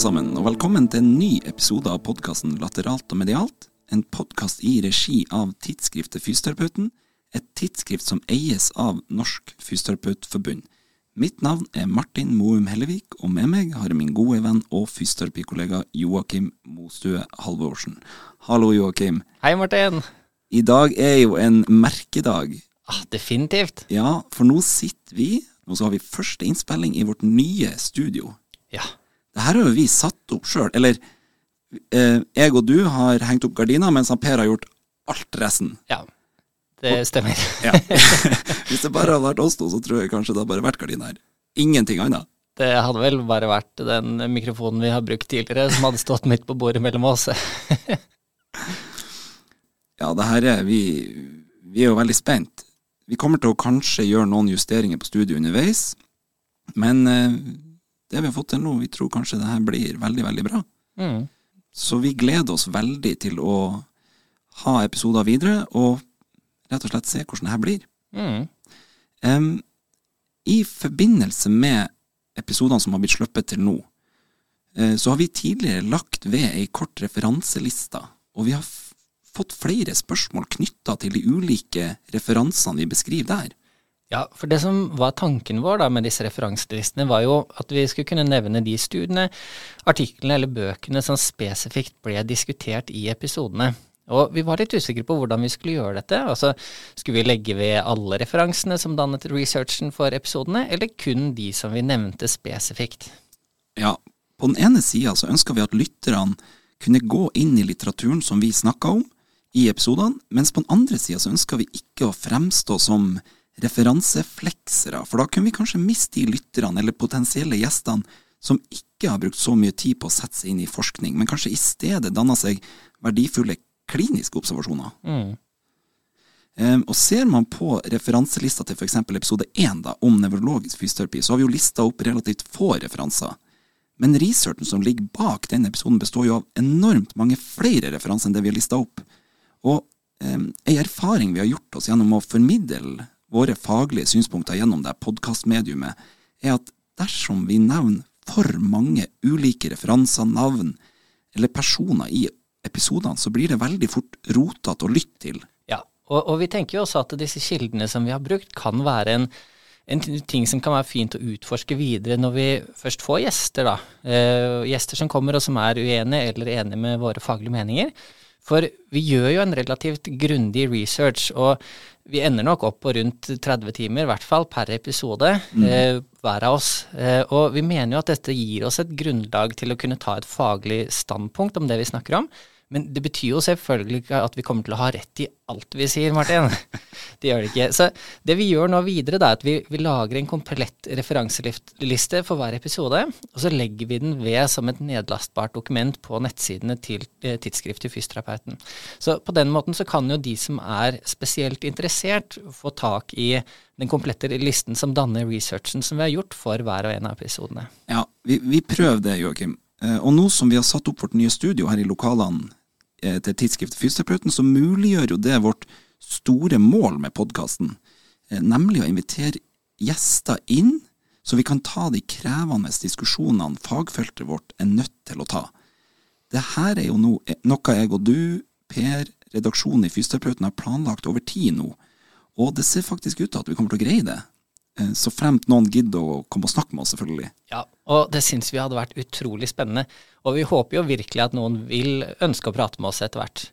alle sammen, og velkommen til en ny episode av podkasten Lateralt og medialt. En podkast i regi av tidsskriftet Fysioterapeuten, et tidsskrift som eies av Norsk Fysioterapeutforbund. Mitt navn er Martin Moum Hellevik, og med meg har jeg min gode venn og fysioterapikollega Joakim Mostue Halvorsen. Hallo, Joakim. Hei, Martin. I dag er jo en merkedag. Ah, definitivt. Ja, for nå sitter vi Nå så har vi første innspilling i vårt nye studio. Ja. Det her har jo vi satt opp sjøl. Eller eh, jeg og du har hengt opp gardiner, mens han Per har gjort alt resten. Ja. Det stemmer. Ja. Hvis det bare hadde vært oss to, så tror jeg kanskje det hadde bare vært gardiner. Ingenting annet. Det hadde vel bare vært den mikrofonen vi har brukt tidligere, som hadde stått midt på bordet mellom oss. Ja, det her er vi, vi er jo veldig spent. Vi kommer til å kanskje gjøre noen justeringer på studiet underveis, men eh, det vi har fått til nå, vi tror kanskje det her blir veldig, veldig bra. Mm. Så vi gleder oss veldig til å ha episoder videre, og rett og slett se hvordan det her blir. Mm. Um, I forbindelse med episodene som har blitt sluppet til nå, eh, så har vi tidligere lagt ved ei kort referanseliste, og vi har fått flere spørsmål knytta til de ulike referansene vi beskriver der. Ja, for det som var tanken vår da med disse referanselistene, var jo at vi skulle kunne nevne de studiene, artiklene eller bøkene som spesifikt ble diskutert i episodene. Og vi var litt usikre på hvordan vi skulle gjøre dette. Altså, Skulle vi legge ved alle referansene som dannet researchen for episodene, eller kun de som vi nevnte spesifikt? Ja, på den ene sida så ønsker vi at lytterne kunne gå inn i litteraturen som vi snakka om i episodene, mens på den andre sida så ønsker vi ikke å fremstå som referansefleksere, for da kunne vi kanskje miste de lytterne eller potensielle gjestene som ikke har brukt så mye tid på å sette seg inn i forskning, men kanskje i stedet danna seg verdifulle kliniske observasjoner. Mm. Um, og ser man på referanselista til f.eks. episode 1 da, om nevrologisk fysioterapi, så har vi jo lista opp relativt få referanser. Men researchen som ligger bak den episoden består jo av enormt mange flere referanser enn det vi har lista opp. Og um, ei erfaring vi har gjort oss gjennom å formidle våre faglige synspunkter gjennom det podkastmediumet, er at dersom vi nevner for mange ulike referanser, navn eller personer i episodene, så blir det veldig fort rotete å lytte til. Ja, og, og vi tenker jo også at disse kildene som vi har brukt, kan være en, en ting som kan være fint å utforske videre når vi først får gjester, da. Eh, gjester som kommer og som er uenige eller enige med våre faglige meninger. For vi gjør jo en relativt grundig research, og vi ender nok opp på rundt 30 timer, i hvert fall per episode, eh, hver av oss. Eh, og vi mener jo at dette gir oss et grunnlag til å kunne ta et faglig standpunkt om det vi snakker om. Men det betyr jo selvfølgelig ikke at vi kommer til å ha rett i alt vi sier, Martin. Det gjør det ikke. Så det vi gjør nå videre, er at vi, vi lager en komplett referanseliste for hver episode, og så legger vi den ved som et nedlastbart dokument på nettsidene til eh, tidsskriftet Fysioterapeuten. Så på den måten så kan jo de som er spesielt interessert, få tak i den komplette listen som danner researchen som vi har gjort for hver og en av episodene. Ja, vi, vi det, Joakim. Eh, Og nå som vi har satt opp vårt nye studio her i lokalene til tidsskriftet Fysioterapeuten, så muliggjør jo det vårt store mål med podkasten, nemlig å invitere gjester inn, så vi kan ta de krevende diskusjonene fagfeltet vårt er nødt til å ta. Det her er jo noe, noe jeg og du, Per, redaksjonen i Fysioterapeuten har planlagt over tid nå, og det ser faktisk ut til at vi kommer til å greie det. Eh, Så fremt noen gidder å komme og snakke med oss, selvfølgelig. Ja, og det syns vi hadde vært utrolig spennende. Og vi håper jo virkelig at noen vil ønske å prate med oss etter hvert.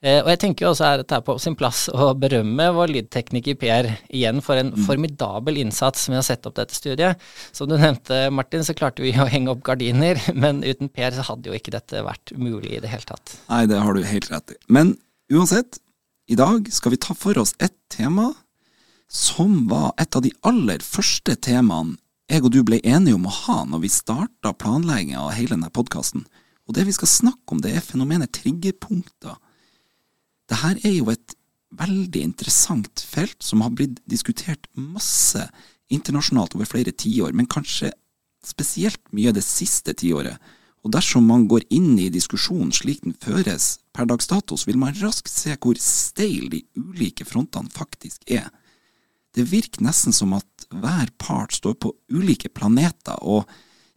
Eh, og jeg tenker jo også er det er på sin plass å berømme vår lydtekniker Per igjen for en formidabel innsats med å sette opp dette studiet. Som du nevnte, Martin, så klarte vi å henge opp gardiner, men uten Per så hadde jo ikke dette vært mulig i det hele tatt. Nei, det har du helt rett i. Men uansett, i dag skal vi ta for oss et tema som var et av de aller første temaene jeg og du ble enige om å ha når vi starta planlegginga av hele denne podkasten. Og det vi skal snakke om, det er fenomenet triggerpunkter. Dette er jo et veldig interessant felt som har blitt diskutert masse internasjonalt over flere tiår, men kanskje spesielt mye det siste tiåret. Og dersom man går inn i diskusjonen slik den føres per dags dato, så vil man raskt se hvor steil de ulike frontene faktisk er. Det virker nesten som at hver part står på ulike planeter og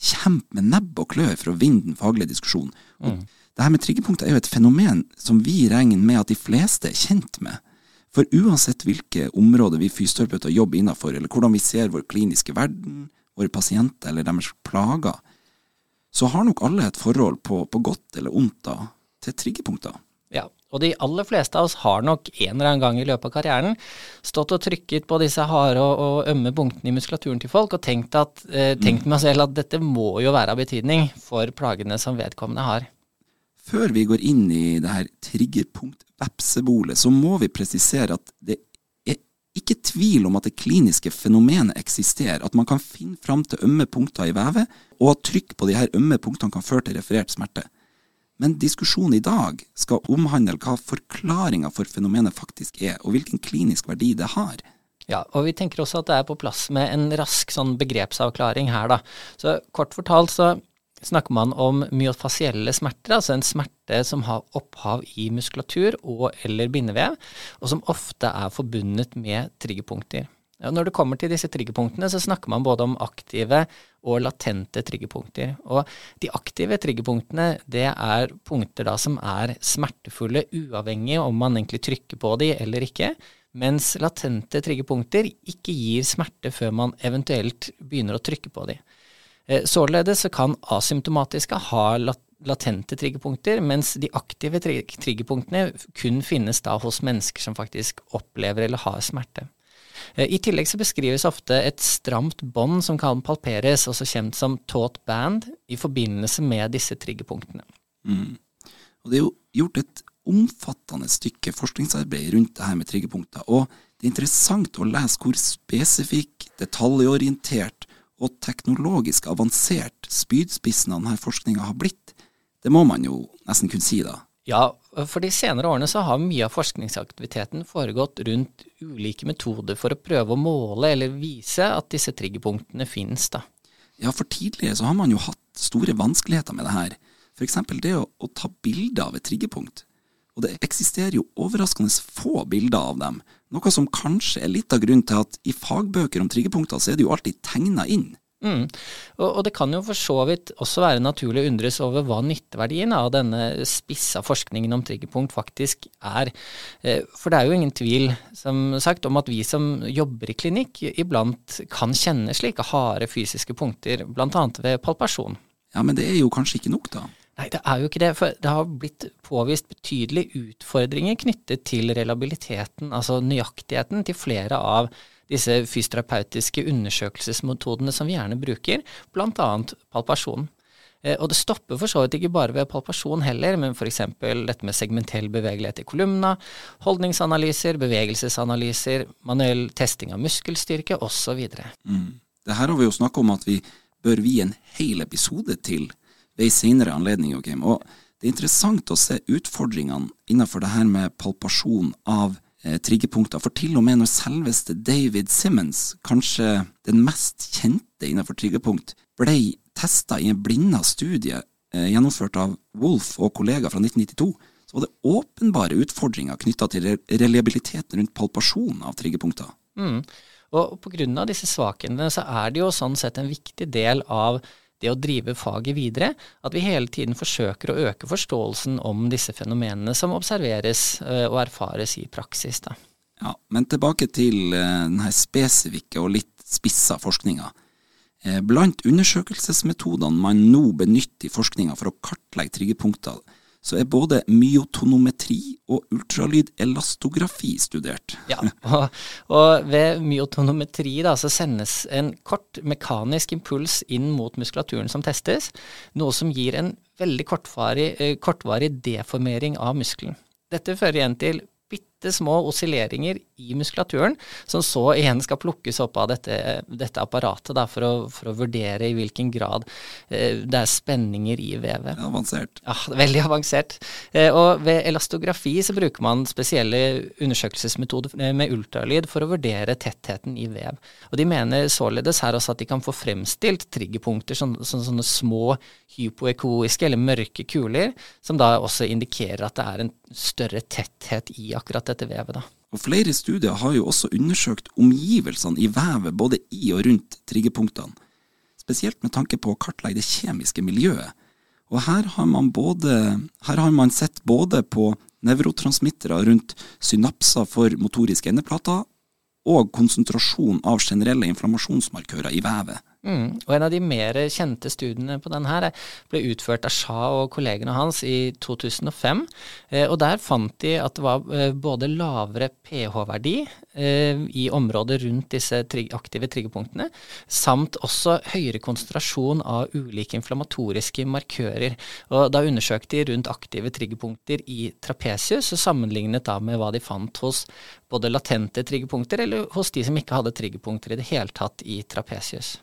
kjemper med nebb og klør for å vinne den faglige diskusjonen. Og det her med triggerpunkter er jo et fenomen som vi regner med at de fleste er kjent med. For uansett hvilke områder vi fysioterapeuter jobber innenfor, eller hvordan vi ser vår kliniske verden, våre pasienter eller deres plager, så har nok alle et forhold på, på godt eller ondt da, til triggerpunkter. Ja, og de aller fleste av oss har nok en eller annen gang i løpet av karrieren stått og trykket på disse harde og, og ømme punktene i muskulaturen til folk og tenkt, at, eh, tenkt med selv at dette må jo være av betydning for plagene som vedkommende har. Før vi går inn i det her triggerpunkt-vepsebolet, så må vi presisere at det er ikke tvil om at det kliniske fenomenet eksisterer, at man kan finne fram til ømme punkter i vevet, og at trykk på de her ømme punktene kan føre til referert smerte. Men diskusjonen i dag skal omhandle hva forklaringa for fenomenet faktisk er, og hvilken klinisk verdi det har. Ja, og vi tenker også at det er på plass med en rask sånn begrepsavklaring her, da. Så kort fortalt så snakker man om myofasielle smerter, altså en smerte som har opphav i muskulatur og eller bindevev, og som ofte er forbundet med triggerpunkter. Når det kommer til disse triggerpunktene, så snakker man både om aktive og latente triggerpunkter. Og de aktive triggerpunktene, det er punkter da som er smertefulle uavhengig om man egentlig trykker på de eller ikke, mens latente triggerpunkter ikke gir smerte før man eventuelt begynner å trykke på de. Eh, således så kan asymptomatiske ha latente triggerpunkter, mens de aktive triggerpunktene kun finnes da hos mennesker som faktisk opplever eller har smerte. Eh, I tillegg så beskrives ofte et stramt bånd som kan palperes, også kjent som taut band, i forbindelse med disse triggerpunktene. Mm. Og Det er jo gjort et omfattende stykke forskningsarbeid rundt det her med triggerpunkter, og det er interessant å lese hvor spesifikk, detaljorientert og teknologisk avansert spydspissen av denne forskninga har blitt. Det må man jo nesten kunne si, da. Ja, for de senere årene så har mye av forskningsaktiviteten foregått rundt ulike metoder for å prøve å måle eller vise at disse triggerpunktene finnes, da. Ja, for tidligere så har man jo hatt store vanskeligheter med det her. Eksempel det å, å ta bilder av et triggerpunkt. Og det eksisterer jo overraskende få bilder av dem, noe som kanskje er litt av grunnen til at i fagbøker om triggerpunkter så er det jo alltid tegna inn. Mm. Og, og, det kan jo for så vidt også være naturlig å undres over hva nytteverdien av denne spissa forskningen om triggerpunkt faktisk er. Eh, for det er jo ingen tvil, som sagt, om at vi som jobber i klinikk, iblant kan kjenne slike harde fysiske punkter, bl.a. ved palpasjon. Ja, men det er jo kanskje ikke nok, da? Nei, det er jo ikke det. For det har blitt påvist betydelige utfordringer knyttet til relabiliteten, altså nøyaktigheten, til flere av disse fysioterapeutiske undersøkelsesmetodene som vi gjerne bruker, bl.a. palpasjon. Eh, og det stopper for så vidt ikke bare ved palpasjon heller, men f.eks. dette med segmentell bevegelighet i kolumna, holdningsanalyser, bevegelsesanalyser, manuell testing av muskelstyrke osv. Mm. Det her har vi jo snakka om at vi bør vie en hel episode til ved en senere anledning, Joakim. Og det er interessant å se utfordringene innenfor det her med palpasjon av triggerpunkter. For til og med når selveste David Simmons, kanskje den mest kjente innenfor triggerpunkt, ble testa i en blinda studie eh, gjennomført av Wolf og kollegaer fra 1992, så var det åpenbare utfordringer knytta til reliabiliteten rundt palpasjon av triggerpunkter. Mm. Og pga. disse svakhetene så er det jo sånn sett en viktig del av det å drive faget videre, at vi hele tiden forsøker å øke forståelsen om disse fenomenene som observeres eh, og erfares i praksis. Da. Ja, Men tilbake til uh, denne spesifikke og litt spissa forskninga. Eh, blant undersøkelsesmetodene man nå benytter i forskninga for å kartlegge triggerpunkter, så er både myotonometri og ultralydelastografi studert. Ja, og, og, ved myotonometri da, så sendes en kort mekanisk impuls inn mot muskulaturen som testes, noe som gir en veldig kortvarig, eh, kortvarig deformering av muskelen. Dette fører igjen til bitte små oscilleringer i muskulaturen, som så igjen skal plukkes opp av dette, dette apparatet da, for, å, for, å, vurdere i hvilken grad eh, det er spenninger i vevet. Avansert. Ja, veldig avansert. Eh, og ved elastografi så bruker man spesielle undersøkelsesmetoder eh, med ultralyd for å vurdere tettheten i vev. Og de mener således her også at de kan få fremstilt triggerpunkter, sånn, sånn, sånne små hypoekoiske eller mørke kuler, som da også indikerer at det er en større tetthet i akkurat dette vevet. da. Og Flere studier har jo også undersøkt omgivelsene i vevet både i og rundt triggerpunktene. spesielt med tanke på å kartlegge det kjemiske miljøet. Og her har man, både, her har man sett både på nevrotransmittere rundt synapser for motoriske endeplater, og konsentrasjon av generelle inflammasjonsmarkører i vevet. Mm. Og En av de mer kjente studiene på den her ble utført av Shah og kollegene hans i 2005. Eh, og Der fant de at det var eh, både lavere pH-verdi eh, i området rundt disse aktive triggerpunktene, samt også høyere konsentrasjon av ulike inflammatoriske markører. Og Da undersøkte de rundt aktive triggerpunkter i trapesius, og sammenlignet da med hva de fant hos både latente triggerpunkter eller hos de som ikke hadde triggerpunkter i det hele tatt i trapesius.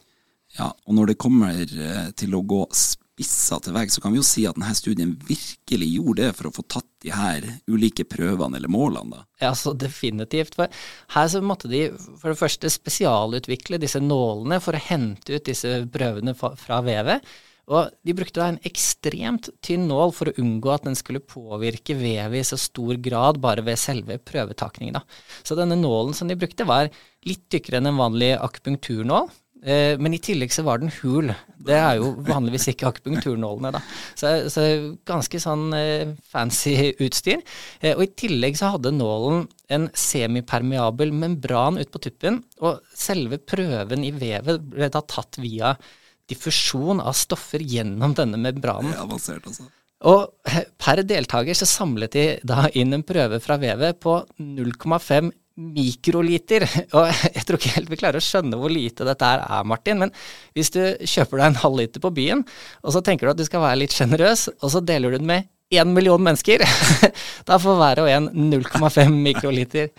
Ja, og når det kommer eh, til å gå spissa til vegg, så kan vi jo si at denne studien virkelig gjorde det for å få tatt de her ulike prøvene eller målene, da. Ja, så definitivt. For her så måtte de for det første spesialutvikle disse nålene for å hente ut disse prøvene fra vevet. Og de brukte da en ekstremt tynn nål for å unngå at den skulle påvirke vevet i så stor grad bare ved selve prøvetakningen. Så denne nålen som de brukte, var litt tykkere enn en vanlig akupunkturnål, Eh, men i tillegg så var den hul. Det er jo vanligvis ikke akupunkturnålene, da. Så, så, ganske sånn eh, fancy utstyr. Eh, og i tillegg så hadde nålen en semipermeabel membran ut på tuppen, og selve prøven i vevet ble da tatt via diffusjon av stoffer gjennom denne membranen. Det er avansert, altså. Og per deltaker så samlet de da inn en prøve fra vevet på 0,5 mikroliter. Og jeg tror ikke helt vi klarer å skjønne hvor lite dette her er, Martin. Men hvis du kjøper deg en halvliter på byen, og så tenker du at du skal være litt sjenerøs, og så deler du den med én million mennesker, da får hver og en 0,5 mikroliter.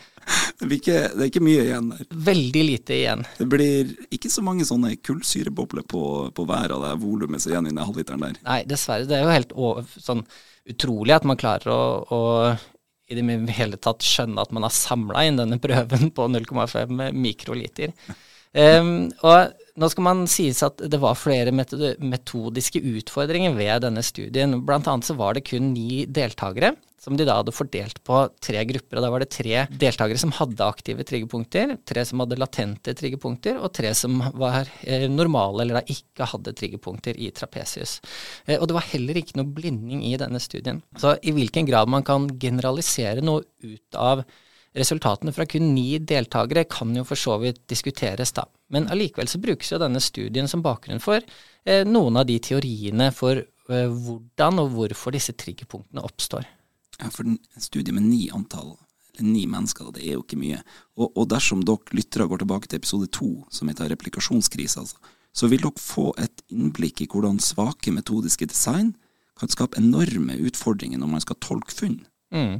Det, ikke, det, er ikke mye igjen der. Veldig lite igjen. Det blir ikke så mange sånne kullsyrebobler på, på hver av det volumet som er igjen i den halvliteren der. Nei, dessverre. Det er jo helt sånn utrolig at man klarer å, å i det hele tatt skjønne at man har samla inn denne prøven på 0,5 mikroliter. Um, og nå skal man sies at det var flere metodiske utfordringer ved denne studien. Blant annet så var det kun ni deltakere, som de da hadde fordelt på tre grupper. og Da var det tre deltakere som hadde aktive triggerpunkter, tre som hadde latente triggerpunkter, og tre som var eh, normale eller da ikke hadde triggerpunkter i trapesius. Eh, og det var heller ikke noe blinding i denne studien. Så i hvilken grad man kan generalisere noe ut av Resultatene fra kun ni deltakere kan jo for så vidt diskuteres, da. Men allikevel så brukes jo denne studien som bakgrunn for eh, noen av de teoriene for eh, hvordan og hvorfor disse triggerpunktene oppstår. Ja, for en studie med ni antall, eller ni mennesker, det er jo ikke mye. Og, og dersom dere lyttere går tilbake til episode to, som heter replikasjonskrise, altså, så vil dere få et innblikk i hvordan svake metodiske design kan skape enorme utfordringer når man skal tolke funn. Mm.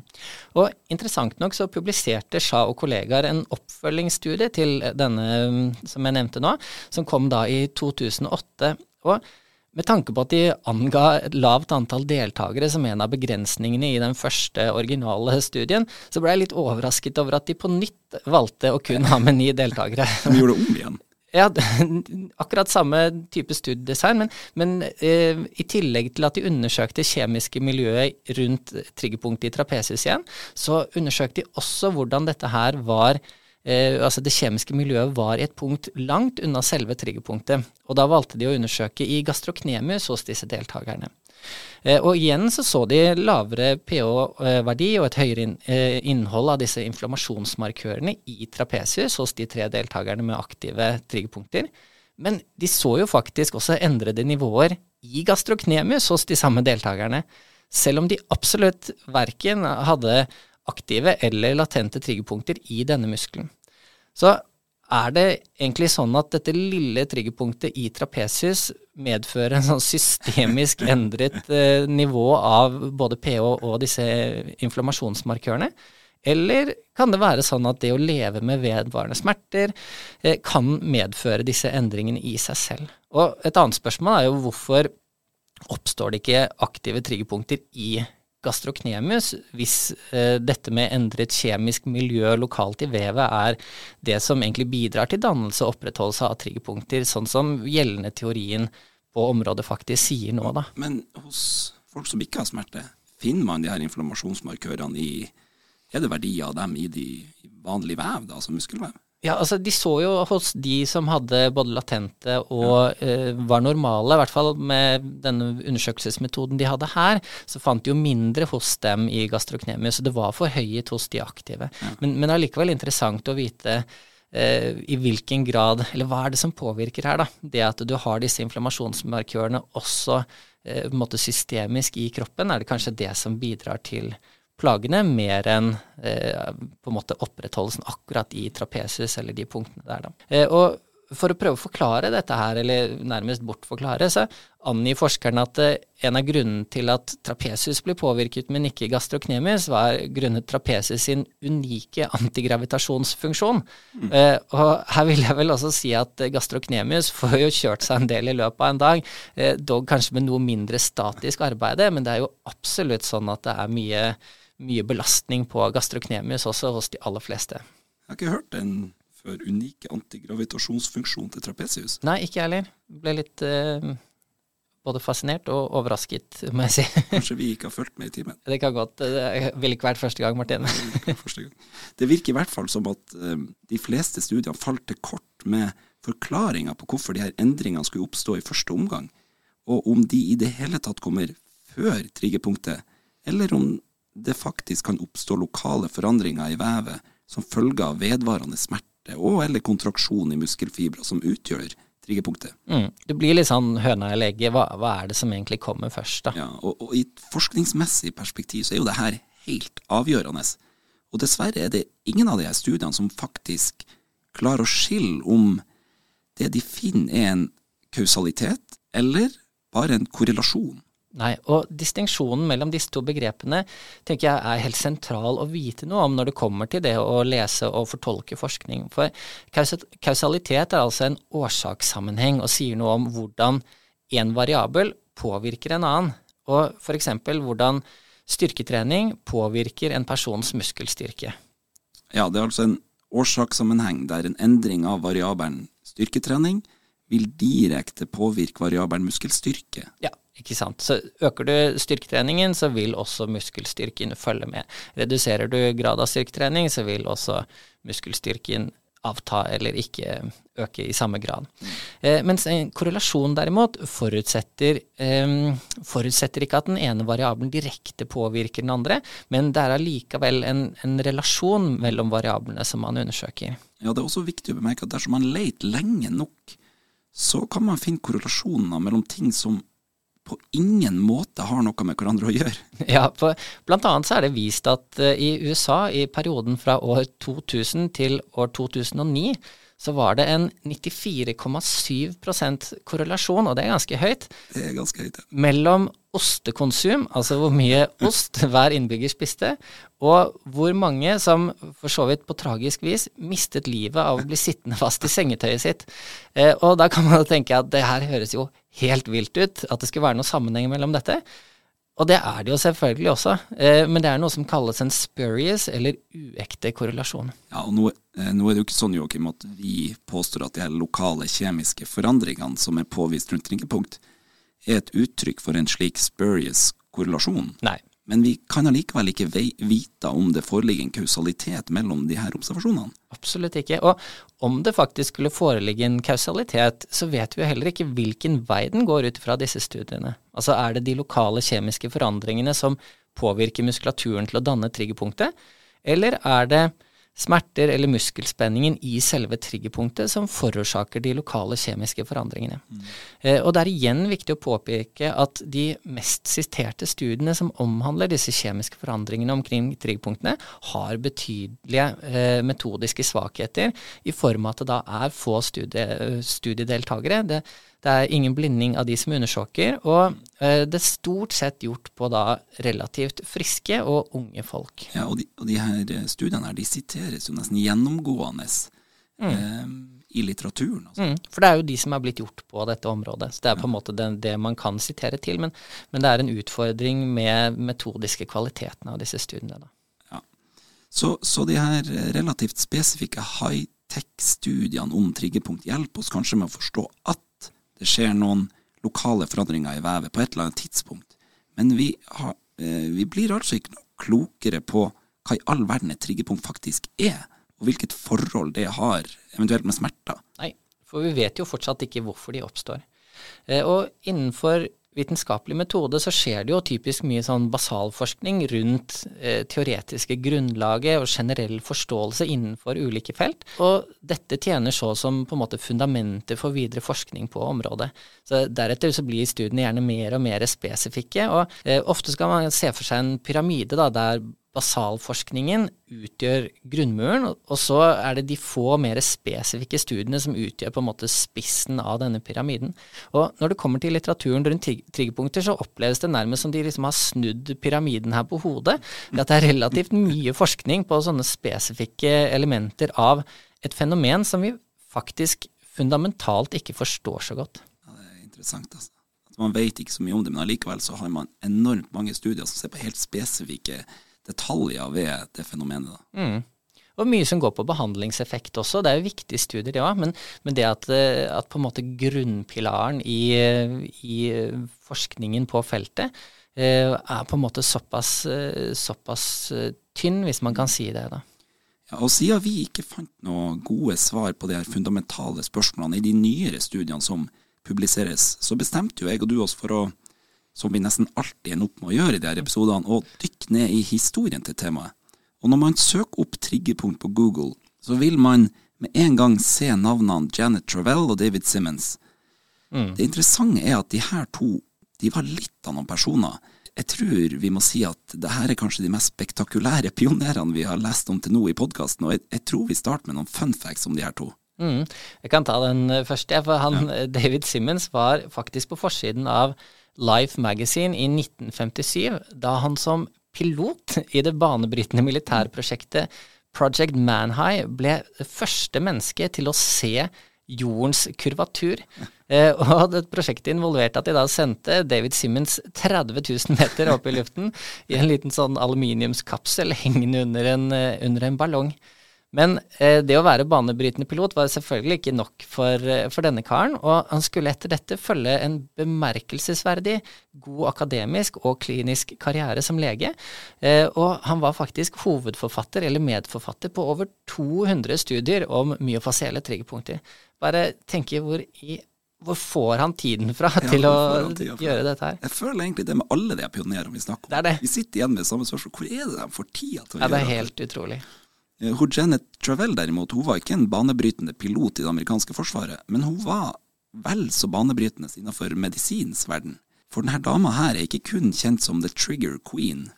Og Interessant nok så publiserte Shah og kollegaer en oppfølgingsstudie til denne som jeg nevnte nå, som kom da i 2008. Og med tanke på at de anga et lavt antall deltakere som en av begrensningene i den første originale studien, så ble jeg litt overrasket over at de på nytt valgte å kun ha med ni deltakere. De gjorde det om igjen? Ja, akkurat samme type studiedesign, men, men eh, i tillegg til at de undersøkte kjemiske miljøet rundt triggerpunktet i trapesis igjen, så undersøkte de også hvordan dette her var eh, altså det kjemiske miljøet var i et punkt langt unna selve triggerpunktet. Og da valgte de å undersøke i gastroknemius hos disse deltakerne. Eh, og igjen så så de lavere pH-verdi og et høyere eh, innhold av disse inflammasjonsmarkørene i trapesius hos de tre deltakerne med aktive triggerpunkter. Men de så jo faktisk også endrede nivåer i gastroknemius hos de samme deltakerne, selv om de absolutt verken hadde aktive eller latente triggerpunkter i denne muskelen. Så er det egentlig sånn at dette lille triggerpunktet i trapesius medfører en sånn systemisk endret eh, nivå av både pH og disse inflammasjonsmarkørene? Eller kan det være sånn at det å leve med vedvarende smerter eh, kan medføre disse endringene i seg selv? Og et annet spørsmål er jo hvorfor oppstår det ikke aktive triggerpunkter i gastroknemius, hvis eh, dette med endret kjemisk miljø lokalt i vevet er det som egentlig bidrar til dannelse og opprettholdelse av triggerpunkter, sånn som gjeldende teorien på området faktisk sier nå, da. Men hos folk som ikke har smerte, finner man de her inflammasjonsmarkørene i Er det verdier av dem i de vanlige vev, da, altså muskelvev? Ja, altså De så jo hos de som hadde både latente og ja. uh, var normale, i hvert fall med denne undersøkelsesmetoden de hadde her, så fant de jo mindre hos dem i gastroknemius, så det var forhøyet hos de aktive. Ja. Men, men allikevel interessant å vite Uh, i hvilken grad, eller hva er det som påvirker her, da? Det at du har disse inflammasjonsmarkørene også eh, systemisk i kroppen, er det kanskje det som bidrar til plagene mer enn eh, på en måte opprettholdelsen akkurat i trapesus eller de punktene der. Da. Eh, og for å prøve å forklare dette her, eller nærmest bortforklare, så angir forskerne at eh, en av grunnene til at trapesus blir påvirket, men ikke gastroknemis, var grunnet trapesus sin unike antigravitasjonsfunksjon. Mm. Eh, og her vil jeg vel også si at gastroknemis får jo kjørt seg en del i løpet av en dag, eh, dog kanskje med noe mindre statisk arbeide, men det er jo absolutt sånn at det er mye mye belastning på gastroknemius også hos de aller fleste. Jeg har ikke hørt den før. Unike antigravitasjonsfunksjon til trapesius. Nei, ikke jeg heller. Ble litt uh, både fascinert og overrasket, må jeg si. Kanskje vi ikke har fulgt med i timen. Det kan godt. Det ville ikke vært første gang, Martin. det, første gang. det virker i hvert fall som at um, de fleste studiene falt til kort med forklaringa på hvorfor de her endringene skulle oppstå i første omgang, og om de i det hele tatt kommer før triggerpunktet, eller om det faktisk kan oppstå lokale forandringer i vevet som følge av vedvarende smerte og eller kontraksjon i muskelfibra som utgjør triggerpunktet. Mm. Det blir litt sånn høna eller egget. Hva, hva, er det som egentlig kommer først, da? Ja, og, og, i et forskningsmessig perspektiv så er jo det her helt avgjørende. Og dessverre er det ingen av de her studiene som faktisk klarer å skille om det de finner er en kausalitet eller bare en korrelasjon. Nei, og distinksjonen mellom disse to begrepene tenker jeg er helt sentral å vite noe om når det kommer til det å lese og fortolke forskning. For kausalitet er altså en årsakssammenheng og sier noe om hvordan en variabel påvirker en annen, og f.eks. hvordan styrketrening påvirker en persons muskelstyrke. Ja, det er altså en årsakssammenheng der en endring av variabelen styrketrening vil direkte påvirke variabelen muskelstyrke. Ja, ikke sant? Så Øker du styrketreningen, så vil også muskelstyrken følge med. Reduserer du grad av styrketrening, så vil også muskelstyrken avta eller ikke øke i samme grad. Eh, mens en korrelasjon derimot forutsetter, eh, forutsetter, ikke at den ene variabelen direkte påvirker den andre, men det er allikevel en, en, relasjon mellom variablene som man undersøker. Ja, Det er også viktig å bemerke at dersom man leter lenge nok, så kan man finne korrelasjoner mellom ting som på ingen måte har noe med hverandre å gjøre. Ja, for blant annet så er det vist at uh, i USA i perioden fra år 2000 til år 2009 så var det en 94,7% korrelasjon, og det er ganske høyt, det er ganske høyt ja. mellom ostekonsum, altså hvor mye ost hver innbygger spiste, og hvor mange som for så vidt på tragisk vis mistet livet av å bli sittende fast i sengetøyet sitt. Eh, og da kan man tenke at det her høres jo helt vilt ut, at det skulle være noe sammenheng mellom dette. Og det er det jo selvfølgelig også, eh, men det er noe som kalles en spurious eller uekte korrelasjon. Ja, og nå, eh, nå er det jo ikke sånn Joakim, at vi påstår at de her lokale kjemiske forandringene som er påvist rundt ringepunkt, er et uttrykk for en slik spurious korrelasjon. Nei. Men vi kan allikevel ikke vite om det foreligger en kausalitet mellom de her observasjonene. Absolutt ikke. Og om det faktisk skulle foreligge en kausalitet, så vet vi jo heller ikke hvilken vei den går ut fra disse studiene. Altså er det de lokale kjemiske forandringene som påvirker muskulaturen til å danne triggerpunktet, eller er det smerter eller muskelspenningen i selve triggerpunktet som forårsaker de lokale kjemiske forandringene. Mm. Eh, og Det er igjen viktig å påpeke at de mest siterte studiene som omhandler disse kjemiske forandringene omkring triggerpunktene, har betydelige eh, metodiske svakheter i form av at det da er få studie, studiedeltakere. Det, det er ingen blinding av de som undersøker, og eh, det er stort sett gjort på da relativt friske og unge folk. Ja, og de, og de her eh, studiene her, de siteres jo nesten gjennomgående mm. eh, i litteraturen. Altså. Mm, for det er jo de som er blitt gjort på dette området. Så det er på en måte det, det, man kan sitere til, men, men, det er en utfordring med metodiske kvalitetene av disse studiene. Da. Ja. Så, så de her relativt spesifikke high-tech-studiene om triggerpunkt hjelper oss kanskje med å forstå at det skjer noen lokale forandringer i vevet på et eller annet tidspunkt. Men vi, har, eh, vi blir altså ikke noe klokere på hva i all verden et triggerpunkt faktisk er, og hvilket forhold det har eventuelt med smerter. Nei, for vi vet jo fortsatt ikke hvorfor de oppstår. Eh, og innenfor vitenskapelig metode så skjer det jo typisk mye sånn basalforskning rundt eh, teoretiske grunnlaget og generell forståelse innenfor ulike felt. Og dette tjener så som på en måte fundamentet for videre forskning på området. Så Deretter så blir studiene gjerne mer og mer spesifikke. og eh, Ofte skal man se for seg en pyramide da, der basalforskningen utgjør grunnmuren, og så er det de få mer spesifikke studiene som utgjør på en måte spissen av denne pyramiden. Og når det kommer til litteraturen rundt triggerpunkter, så oppleves det nærmest som de liksom har snudd pyramiden her på hodet. At det er relativt mye forskning på sånne spesifikke elementer av et fenomen som vi faktisk fundamentalt ikke forstår så godt. Ja, det er interessant, altså. Man vet ikke så mye om det, men allikevel så har man enormt mange studier som ser på helt spesifikke detaljer ved det fenomenet. Mm. Og mye som går på behandlingseffekt også. Det er jo viktige studier, ja. Men, men det at, eh, at, på en måte grunnpilaren i, i forskningen på feltet eh, er på en måte såpass, eh, såpass tynn, hvis man kan si det. da. Ja, og Siden vi ikke fant noen gode svar på de her fundamentale spørsmålene i de nyere studiene som publiseres, så bestemte jo jeg og du oss for å som vi nesten alltid ender opp med å gjøre i disse episodene, å dykke ned i historien til temaet. Og når man søker opp triggerpunkt på Google, så vil man med en gang se navnene Janet Travell og David Simmons. Mm. Det interessante er at de her to de var litt av noen personer. Jeg tror vi må si at det her er kanskje de mest spektakulære pionerene vi har lest om til nå i podkasten, og jeg, jeg, tror vi starter med noen fun facts om de her to. Mm. Jeg kan ta den første, for han, ja. David Simmons var faktisk på forsiden av Life Magazine i 1957, da han som pilot i det banebrytende militærprosjektet Project Manhigh ble det første mennesket til å se jordens kurvatur. Eh, og det prosjektet involverte at de da sendte David Simmons 30 000 meter opp i luften i en liten sånn aluminiumskapsel hengende under en, eh, under en ballong. Men eh, det å være banebrytende pilot var selvfølgelig ikke nok for, eh, for, denne karen, og han skulle etter dette følge en bemerkelsesverdig god akademisk og klinisk karriere som lege. Eh, og han var faktisk hovedforfatter eller medforfatter på over 200 studier om myofasielle triggerpunkter. Bare tenke hvor i hvor får han tiden fra ja, til å tiden gjøre dette her? Jeg føler egentlig det med alle de pionerene vi snakker om. Det det. Vi sitter igjen med samme spørsmål. Hvor er det de får tida til å ja, gjøre det? er helt utrolig. Hun Janet Travell derimot, hun var ikke en banebrytende pilot i det amerikanske forsvaret, men hun var vel så banebrytende innenfor medisinens verden. For denne dama her er ikke kun kjent som The Trigger Queen.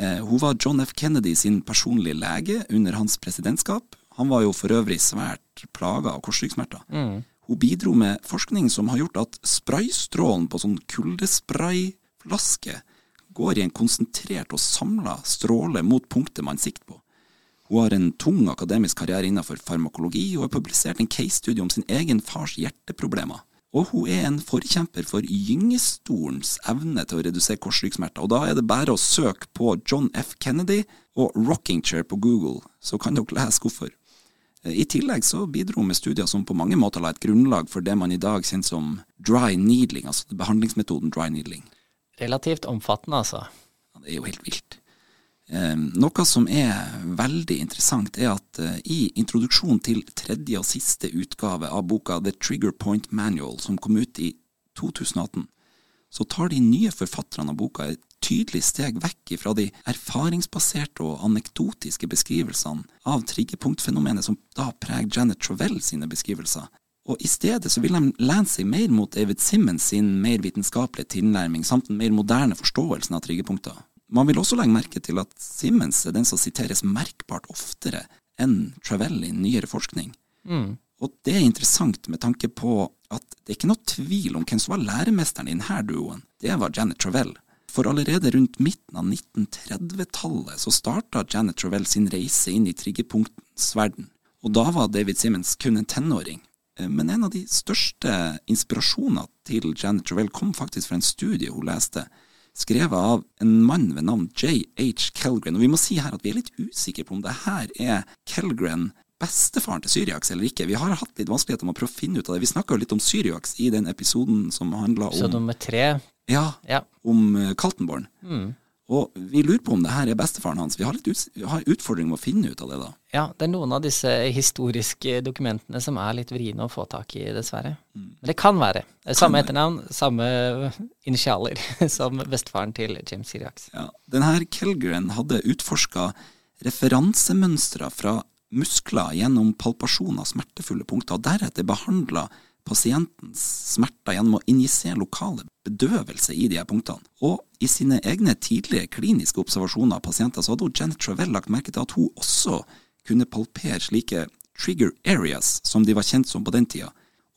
Eh, hun var John F. Kennedy sin personlige lege under hans presidentskap. Han var jo for øvrig svært plaga av korsryggsmerter. Mm. Hun bidro med forskning som har gjort at spraystrålen på sånn kuldesprayflaske går i en konsentrert og samla stråle mot punktet man sikter på. Hun har en tung akademisk karriere innenfor farmakologi og har publisert en case-studie om sin egen fars hjerteproblemer. Og hun er en forkjemper for gyngestolens evne til å redusere korsryggsmerter. Og da er det bare å søke på John F. Kennedy og rocking chair på Google, så kan dere lese hvorfor. I tillegg så bidro hun med studier som på mange måter la et grunnlag for det man i dag kjenner som dry needling, altså behandlingsmetoden dry needling. Relativt omfattende, altså. Ja, det er jo helt vilt. Ehm, noe som er veldig interessant, er at eh, i introduksjonen til tredje og siste utgave av boka The Trigger Point Manual, som kom ut i 2018, så tar de nye forfatterne av boka et tydelig steg vekk fra de erfaringsbaserte og anekdotiske beskrivelsene av triggerpunktfenomenet som da preger Janet Travell sine beskrivelser. Og I stedet så vil de lene seg mer mot David Simmons sin mer vitenskapelige tilnærming, samt den mer moderne forståelsen av triggerpunkter. Man vil også legge merke til at Simmons er den som siteres merkbart oftere enn Travell i nyere forskning. Mm. Og det er interessant med tanke på at det er ikke noe tvil om hvem som var læremesteren i denne duoen. Det var Janet Travell. For allerede rundt midten av 1930-tallet så starta Janet Travell sin reise inn i triggerpunktens verden. Og da var David Simmons kun en tenåring. Eh, men en av de største inspirasjonene til Janet Travell kom faktisk fra en studie hun leste skrevet av en mann ved navn J.H. Kelgren. Og vi må si her at vi er litt usikre på om det her er Kelgren bestefaren til Syriax eller ikke. Vi har hatt litt vanskeligheter med å prøve å finne ut av det. Vi snakka jo litt om Syriax i den episoden som handla om Episode nummer tre. Ja, ja. om uh, Kaltenborn. Mm. Og vi lurer på om det her er bestefaren hans. Vi har litt ut, har utfordring med å finne ut av det, da. Ja, det er noen av disse historiske dokumentene som er litt vriene å få tak i, dessverre. Mm. Men det kan være. Samme etternavn, samme initialer som bestefaren til James Siriax. Ja, denne Kelgren hadde utforska referansemønstre fra muskler gjennom palpasjon av smertefulle punkter, og deretter behandla pasientens smerter gjennom å injisere lokale bedøvelse i de her punktene. Og i sine egne tidlige kliniske observasjoner av pasienter, så hadde Janet Travell lagt merke til at hun også kunne palpere slike trigger areas, som de var kjent som på den tida,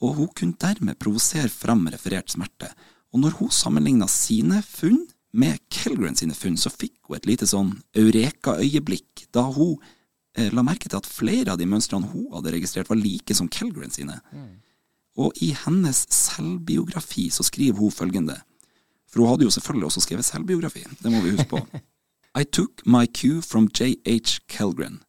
og hun kunne dermed provosere fram referert smerte. Og når hun sammenligna sine funn med Kelgren sine funn, så fikk hun et lite sånn eureka-øyeblikk, da hun eh, la merke til at flere av de mønstrene hun hadde registrert, var like som Kelgren sine. Mm. Og i hennes selvbiografi så skriver hun følgende, for hun hadde jo selvfølgelig også skrevet selvbiografi, det må vi huske på. I took my cue from J.H. Kelgren.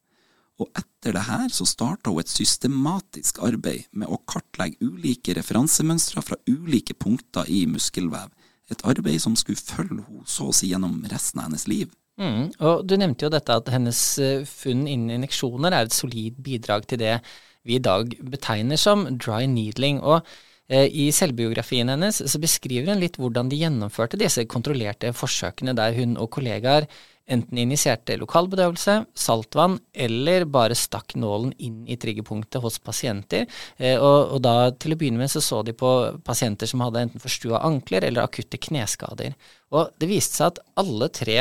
Og etter det her så starta hun et systematisk arbeid med å kartlegge ulike referansemønstre fra ulike punkter i muskelvev. Et arbeid som skulle følge henne så å si gjennom resten av hennes liv. Mm, og Du nevnte jo dette at hennes eh, funn innen injeksjoner er et solid bidrag til det vi i dag betegner som dry needling. og eh, i selvbiografien hennes så beskriver hun litt hvordan de gjennomførte disse kontrollerte forsøkene der hun og kollegaer enten injiserte lokalbedøvelse, saltvann eller bare stakk nålen inn i triggerpunktet hos pasienter. Eh, og, og, da til å begynne med så så de på pasienter som hadde enten forstua ankler eller akutte kneskader. Og det viste seg at alle tre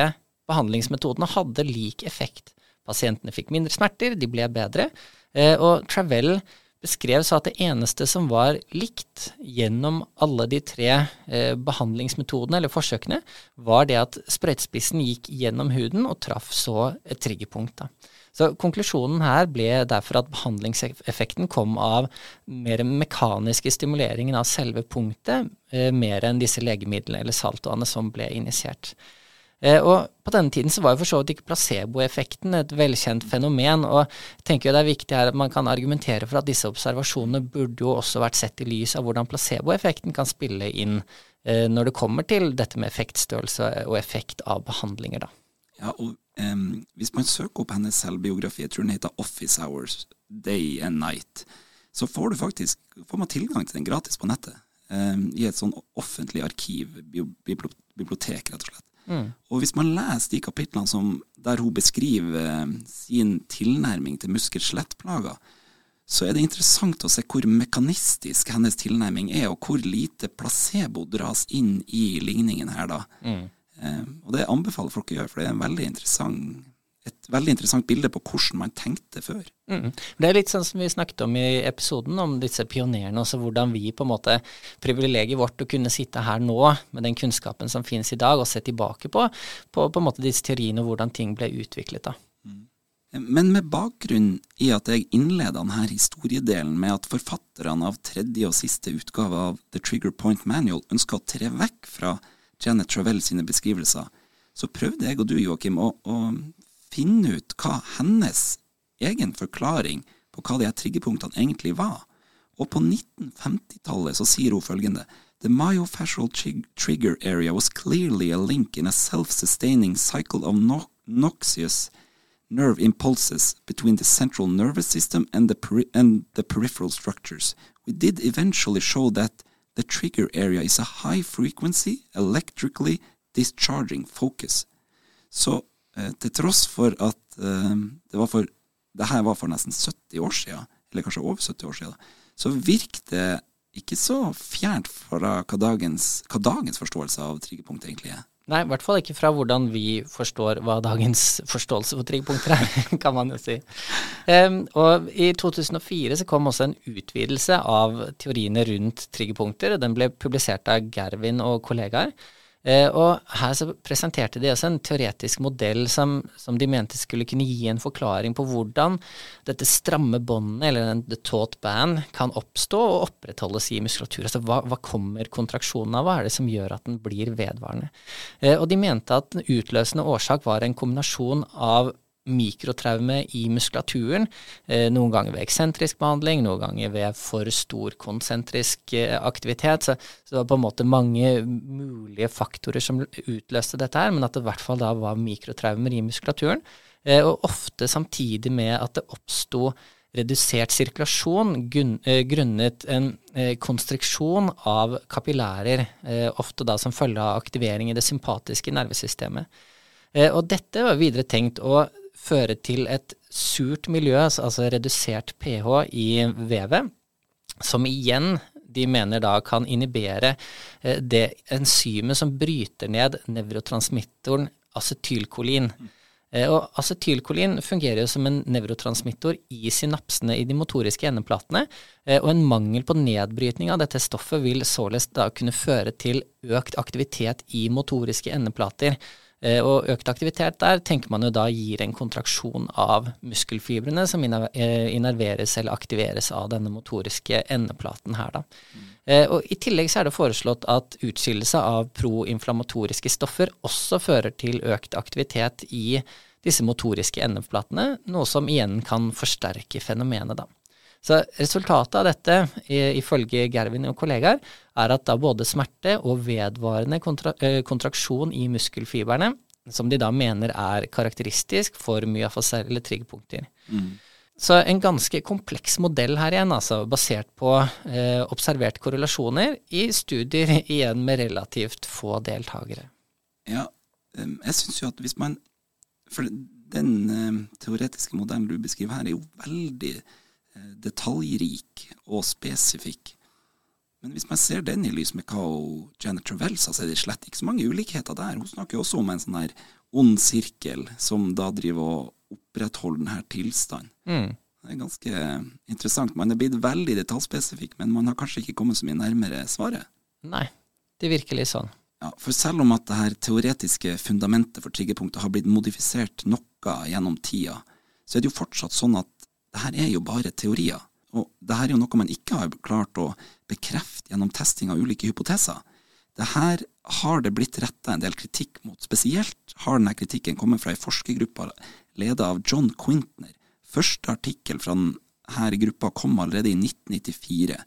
behandlingsmetodene hadde lik effekt. Pasientene fikk mindre smerter, de ble bedre, og Travell beskrev så at det eneste som var likt gjennom alle de tre eh, behandlingsmetodene eller forsøkene, var det at sprøytespissen gikk gjennom huden og traff så et triggerpunkt. Da. Så konklusjonen her ble derfor at behandlingseffekten kom av mer mekaniske stimuleringen av selve punktet, eh, mer enn disse legemidlene eller saltoene som ble injisert. Eh, og på denne tiden så var jo for så vidt ikke placeboeffekten et velkjent fenomen, og jeg tenker jo det er viktig her at man kan argumentere for at disse observasjonene burde jo også vært sett i lys av hvordan placeboeffekten kan spille inn eh, når det kommer til dette med effektstørrelse og effekt av behandlinger, da. Ja, og um, hvis man søker opp hennes selvbiografi, jeg tror den heter Office Hours Day and Night, så får du faktisk får man tilgang til den gratis på nettet. Um, I et sånn offentlig arkiv, bibliotek, rett og slett. Mm. Og hvis man leser de kapitlene som, der hun beskriver eh, sin tilnærming til muskel-skjelettplager, så er det interessant å se hvor mekanistisk hennes tilnærming er, og hvor lite placebo dras inn i ligningen her, da. Mm. Eh, og det anbefaler folk å gjøre, for det er en veldig interessant et veldig interessant bilde på hvordan man tenkte før. Mm. Det er litt sånn som vi snakket om i episoden, om disse pionerene, også hvordan vi på en måte Privilegiet vårt å kunne sitte her nå med den kunnskapen som finnes i dag, og se tilbake på, på, på en måte disse teoriene og hvordan ting ble utviklet. da. Mm. Men med bakgrunn i at jeg innleda denne historiedelen med at forfatterne av tredje og siste utgave av The Trigger Point Manual ønska å tre vekk fra Janet Travell sine beskrivelser, så prøvde jeg og du, Joakim, å, å finne ut hva hennes egen forklaring på hva de her triggerpunktene egentlig var. Og på 1950-tallet så sier hun følgende The myofascial trigger area was clearly a link in a self-sustaining cycle of no noxious nerve impulses between the central nervous system and the, and the peripheral structures. We did eventually show that the trigger area is a high frequency, electrically discharging focus. Så til tross for at eh, det var for det her var for nesten 70 år siden, eller kanskje over 70 år siden, så virket det ikke så fjernt fra hva dagens, hva dagens forståelse av triggerpunkt egentlig er. Nei, i hvert fall ikke fra hvordan vi forstår hva dagens forståelse for triggerpunkter er, kan man jo si. Um, og i 2004 så kom også en utvidelse av teoriene rundt triggerpunkter. og Den ble publisert av Gervin og kollegaer. Eh, og her så presenterte de også en teoretisk modell som, som, de mente skulle kunne gi en forklaring på hvordan dette stramme båndet, eller the taut band, kan oppstå og opprettholdes i muskulatur. Altså hva, hva, kommer kontraksjonen av, hva er det som gjør at den blir vedvarende? Eh, og de mente at den utløsende årsak var en kombinasjon av mikrotraume i muskulaturen, eh, noen ganger ved eksentrisk behandling, noen ganger ved for stor konsentrisk eh, aktivitet. Så, så, det var på en måte mange mulige faktorer som utløste dette her, men at det i hvert fall da var mikrotraumer i muskulaturen. Eh, og ofte samtidig med at det oppsto redusert sirkulasjon grunnet en konstriksjon av kapillærer, ofte da som følge av aktivering i det sympatiske nervesystemet. Og dette var videre tenkt å føre til et surt miljø, altså redusert pH i vevet, som igjen de mener da kan inhibere eh, det enzymet som bryter ned nevrotransmittoren acetylkolin. Eh, og acetylkolin fungerer jo som en nevrotransmittor i synapsene i de motoriske endeplatene, eh, og en mangel på nedbrytning av dette stoffet vil således da kunne føre til økt aktivitet i motoriske endeplater. Eh, og økt aktivitet der tenker man jo da gir en kontraksjon av muskelfibrene som eh, innerveres eller aktiveres av denne motoriske endeplaten her, da. Mm. Og I tillegg så er det foreslått at utskillelse av proinflammatoriske stoffer også fører til økt aktivitet i disse motoriske endeplatene, noe som igjen kan forsterke fenomenet, da. Så resultatet av dette, ifølge Gervin og kollegaer, er at da både smerte og vedvarende kontra eh, kontraksjon i muskelfibrene, som de da mener er karakteristisk for myofascielle triggerpunkter. Mm. Så en ganske kompleks modell her igjen, altså basert på eh, observert korrelasjoner i studier igjen med relativt få deltakere. Ja, jeg syns jo at hvis man For den eh, teoretiske modellen du beskriver her, er jo veldig Eh, detaljrik og spesifikk. Men hvis man ser den i lys med hva Janet Travell sa, så er det slett ikke så mange ulikheter der. Hun snakker jo også om en sånn her ond sirkel som da driver og opprettholder denne tilstanden. Mm. Det er ganske interessant. Man er blitt veldig detaljspesifikk, men man har kanskje ikke kommet så mye nærmere svaret. Nei, det virker litt sånn. Ja, For selv om at det her teoretiske fundamentet for triggerpunktet har blitt modifisert noe gjennom tida, så er det jo fortsatt sånn at det her er jo bare teorier. Og det her er jo noe man ikke har klart å bekrefte gjennom testing av ulike hypoteser. Det her har det blitt retta en del kritikk mot. Spesielt har denne kritikken kommet fra ei forskergruppe ledet av John Quintner. Første artikkel fra denne gruppa kom allerede i 1994.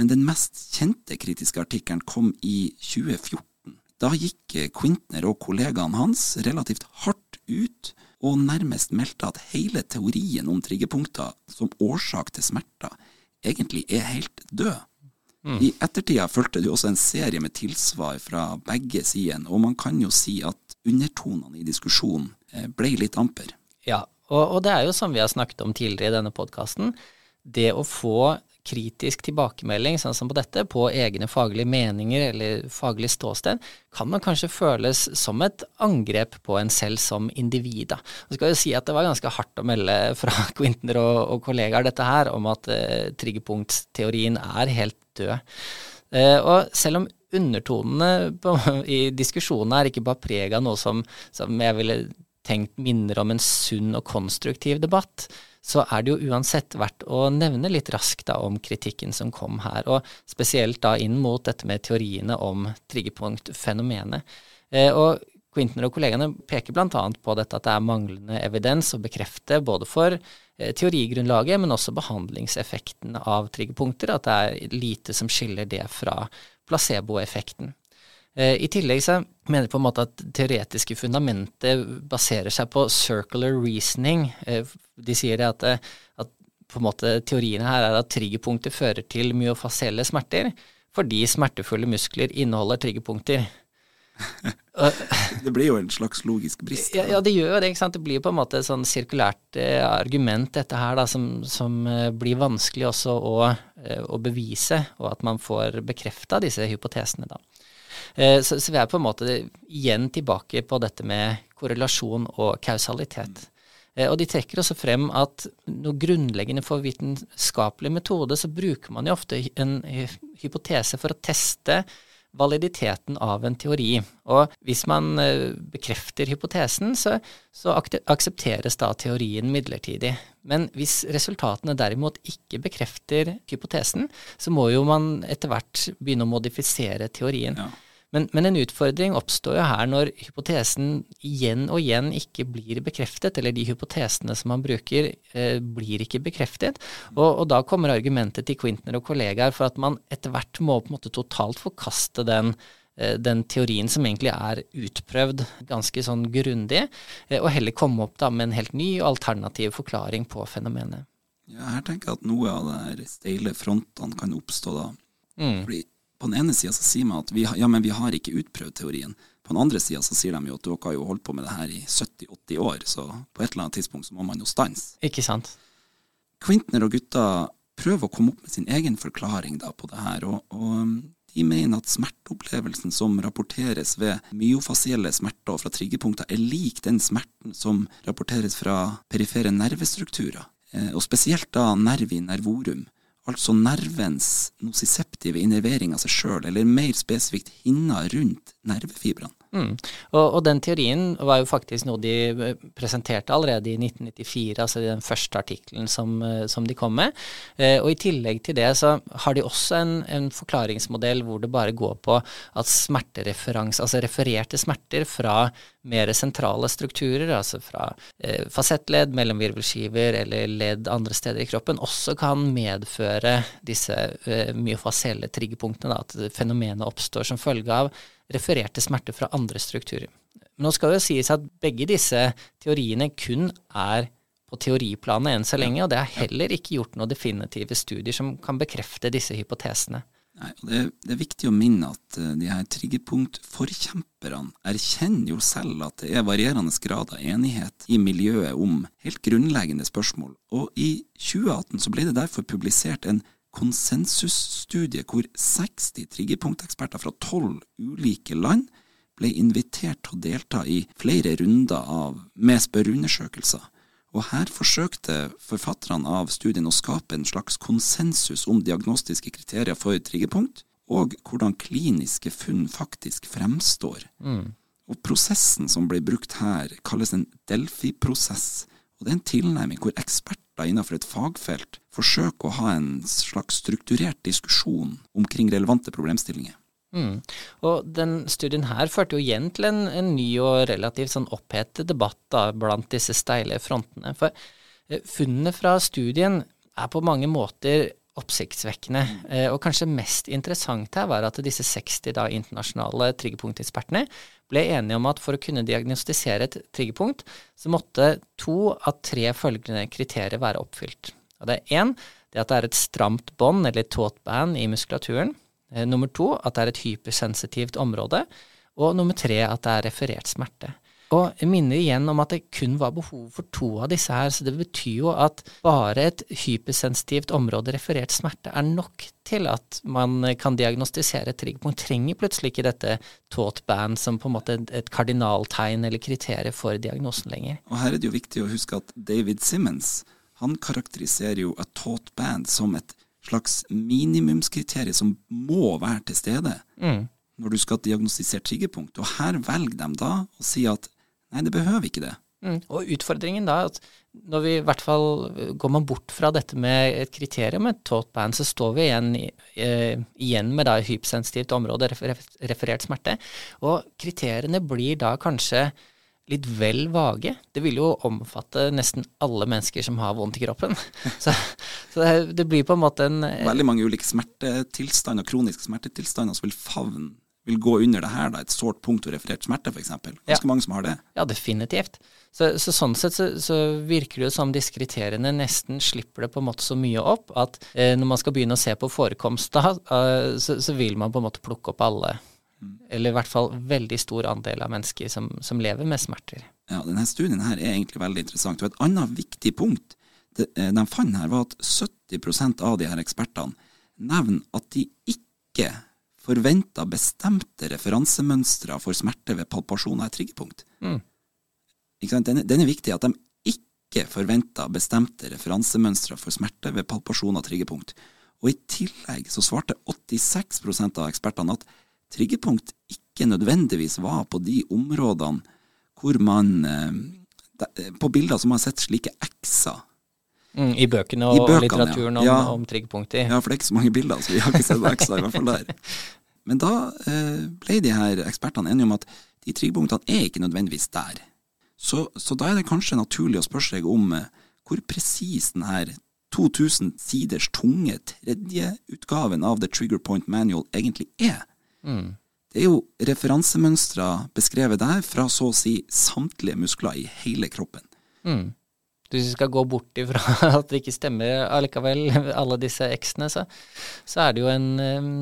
Men den mest kjente kritiske artikkelen kom i 2014. Da gikk Quintner og kollegaene hans relativt hardt ut og nærmest meldte at hele teorien om triggerpunkter som årsak til smerter egentlig er helt død. Mm. I ettertida fulgte det jo også en serie med tilsvar fra begge sidene, og man kan jo si at undertonene i diskusjonen eh, ble litt amper. Ja, og, og det er jo som vi har snakket om tidligere i denne podkasten, det å få kritisk tilbakemelding, sånn som på dette, på egne faglige meninger eller faglig ståsted, kan man kanskje føles som et angrep på en selv som individ. Da. Og skal jo si at Det var ganske hardt å melde fra Quintner og, og kollegaer dette her, om at eh, triggerpunktteorien er helt død. Eh, og selv om undertonene på, i diskusjonen er ikke bare preg av noe som, som jeg ville tenkt minner om en sunn og konstruktiv debatt, så er det jo uansett verdt å nevne litt raskt da om kritikken som kom her, og spesielt da inn mot dette med teoriene om triggerpunktfenomenet. Eh, og Quintner og kollegene peker bl.a. på dette at det er manglende evidens å bekrefte både for eh, teorigrunnlaget, men også behandlingseffekten av triggerpunkter, at det er lite som skiller det fra placeboeffekten. Eh, I tillegg så mener jeg på en måte at teoretiske fundamentet baserer seg på circular reasoning. Eh, de sier det at, eh, at på en måte teoriene her er at triggerpunkter fører til myofasielle smerter, fordi smertefulle muskler inneholder triggerpunkter. det blir jo en slags logisk brist. Ja, ja, det gjør jo det. ikke sant? Det blir jo på en måte et sånn sirkulært eh, argument, dette her, da, som, som eh, blir vanskelig også å, eh, å, bevise, og at man får bekrefta disse hypotesene. da. Eh, så, så vi er på en måte igjen tilbake på dette med korrelasjon og kausalitet. Eh, og de trekker også frem at noe grunnleggende for vitenskapelig metode, så bruker man jo ofte en hypotese for å teste validiteten av en teori. Og hvis man eh, bekrefter hypotesen, så, så aksepteres da teorien midlertidig. Men hvis resultatene derimot ikke bekrefter hypotesen, så må jo man etter hvert begynne å modifisere teorien. Ja. Men, men, en utfordring oppstår jo her når hypotesen igjen og igjen ikke blir bekreftet, eller de hypotesene som man bruker eh, blir ikke bekreftet. Og, og, da kommer argumentet til Quintner og kollegaer for at man etter hvert må på en måte totalt forkaste den, eh, den teorien som egentlig er utprøvd ganske sånn grundig, eh, og heller komme opp da med en helt ny og alternativ forklaring på fenomenet. Ja, her tenker jeg at noe av de steile frontene kan oppstå da. Mm. Fordi på den ene sida så sier man at vi, ja, men vi har ikke utprøvd teorien. På den andre sida så sier de jo at dere har jo holdt på med det her i 70-80 år, så på et eller annet tidspunkt så må man jo stanse. Ikke sant. Quintner og gutta prøver å komme opp med sin egen forklaring da på det her, og, og um, de mener at smerteopplevelsen som rapporteres ved myofasielle smerter fra triggerpunkter, er lik den smerten som rapporteres fra perifere nervestrukturer, eh, og spesielt da nervi nervorum altså nervens nosiseptive innervering av seg sjøl, eller mer spesifikt hinna rundt nervefibrene. Mm. Og, og, den teorien var jo faktisk noe de eh, presenterte allerede i 1994, altså i den første artikkelen som, eh, som, de kom med. Eh, og i tillegg til det så har de også en, en forklaringsmodell hvor det bare går på at smertereferanse, altså refererte smerter fra mer sentrale strukturer, altså fra eh, fasettledd, mellomvirvelskiver eller ledd andre steder i kroppen, også kan medføre disse eh, myofasielle triggerpunktene, da, at fenomenet oppstår som følge av refererte smerte fra andre strukturer. Nå skal det jo sies at begge disse teoriene kun er på teoriplanet enn så lenge, og det er heller ikke gjort noen definitive studier som kan bekrefte disse hypotesene. Nei, og det, det, er viktig å minne at uh, de her triggerpunktforkjemperne erkjenner jo selv at det er varierende grad av enighet i miljøet om helt grunnleggende spørsmål, og i 2018 så ble det derfor publisert en konsensusstudie hvor 60 triggerpunkteksperter fra tolv ulike land ble invitert til å delta i flere runder av, med spørreundersøkelser. Og her forsøkte forfatterne av studien å skape en slags konsensus om diagnostiske kriterier for triggerpunkt, og hvordan kliniske funn faktisk fremstår. Mm. Og prosessen som ble brukt her, kalles en Delphi-prosess. Og det er en tilnærming hvor eksperter innenfor et fagfelt forsøker å ha en slags strukturert diskusjon omkring relevante problemstillinger. Mm. Og den studien her førte jo igjen til en, en ny og relativt sånn opphetet debatt da, blant disse steile frontene. For eh, funnene fra studien er på mange måter oppsiktsvekkende. Eh, og kanskje mest interessant her var at disse 60 da, internasjonale triggerpunktekspertene ble enige om at for å kunne diagnostisere et triggerpunkt, så måtte to av tre følgende kriterier være oppfylt. Og det er én, det at det er et stramt bånd, eller taut band, i muskulaturen. Eh, nummer to, at det er et hypersensitivt område. Og nummer tre, at det er referert smerte. Og jeg minner igjen om at det kun var behov for to av disse her, så det betyr jo at bare et hypersensitivt område referert smerte er nok til at man kan diagnostisere et Man Trenger plutselig ikke dette taut band som på en måte et kardinaltegn eller kriterium for diagnosen lenger. Og her er det jo viktig å huske at David Simmons han karakteriserer jo et taut band som et slags minimumskriterium som må være til stede. Mm når du skal diagnostisere triggerpunkt. Og her velger de da å si at Nei, det behøver ikke det. Mm. Og utfordringen da, at når vi i hvert fall går man bort fra dette med et kriterium, et taught band, så står vi igjen, eh, igjen med da hypersensitivt område, referert smerte. Og kriteriene blir da kanskje litt vel vage. Det vil jo omfatte nesten alle mennesker som har vondt i kroppen. Så, så det, det, blir på en måte en Veldig mange ulike smertetilstander, kroniske smertetilstander som vil favne vil gå under det her, da, et sårt punkt og referert smerte, f.eks. Ganske ja. mange som har det. Ja, definitivt. Så, så sånn sett så, så, virker det jo som disse kriteriene nesten slipper det på en måte så mye opp at eh, når man skal begynne å se på forekomst da, eh, så, så, vil man på en måte plukke opp alle. Mm. Eller i hvert fall veldig stor andel av mennesker som, som lever med smerter. Ja, denne studien her er egentlig veldig interessant. Og et annet viktig punkt det, eh, de fant her, var at 70% av de her ekspertene nevner at de ikke forventa bestemte referansemønstre for smerte ved palpasjon av et triggerpunkt. Mm. Den, den, er viktig at de ikke forventa bestemte referansemønstre for smerte ved palpasjon av triggerpunkt. Og i tillegg så svarte 86% av ekspertene at triggerpunkt ikke nødvendigvis var på de områdene hvor man eh, På bilder som har sett slike x-er. Mm, I bøkene og, I bøkene, litteraturen om, ja. om triggerpunkt Ja, for det er ikke så mange bilder, så vi har ikke sett x-er i hvert fall der. Men da eh, ble de her ekspertene enige om at de triggepunktene er ikke nødvendigvis der. Så, så, da er det kanskje naturlig å spørre seg om eh, hvor presis denne 2000 siders tunge tredjeutgaven av The Trigger Point Manual egentlig er. Mm. Det er jo referansemønstre beskrevet der fra så å si samtlige muskler i hele kroppen. Mm. Vi skal gå bort ifra at det ikke stemmer allikevel, alle disse x-ene, så, så, er det jo en um,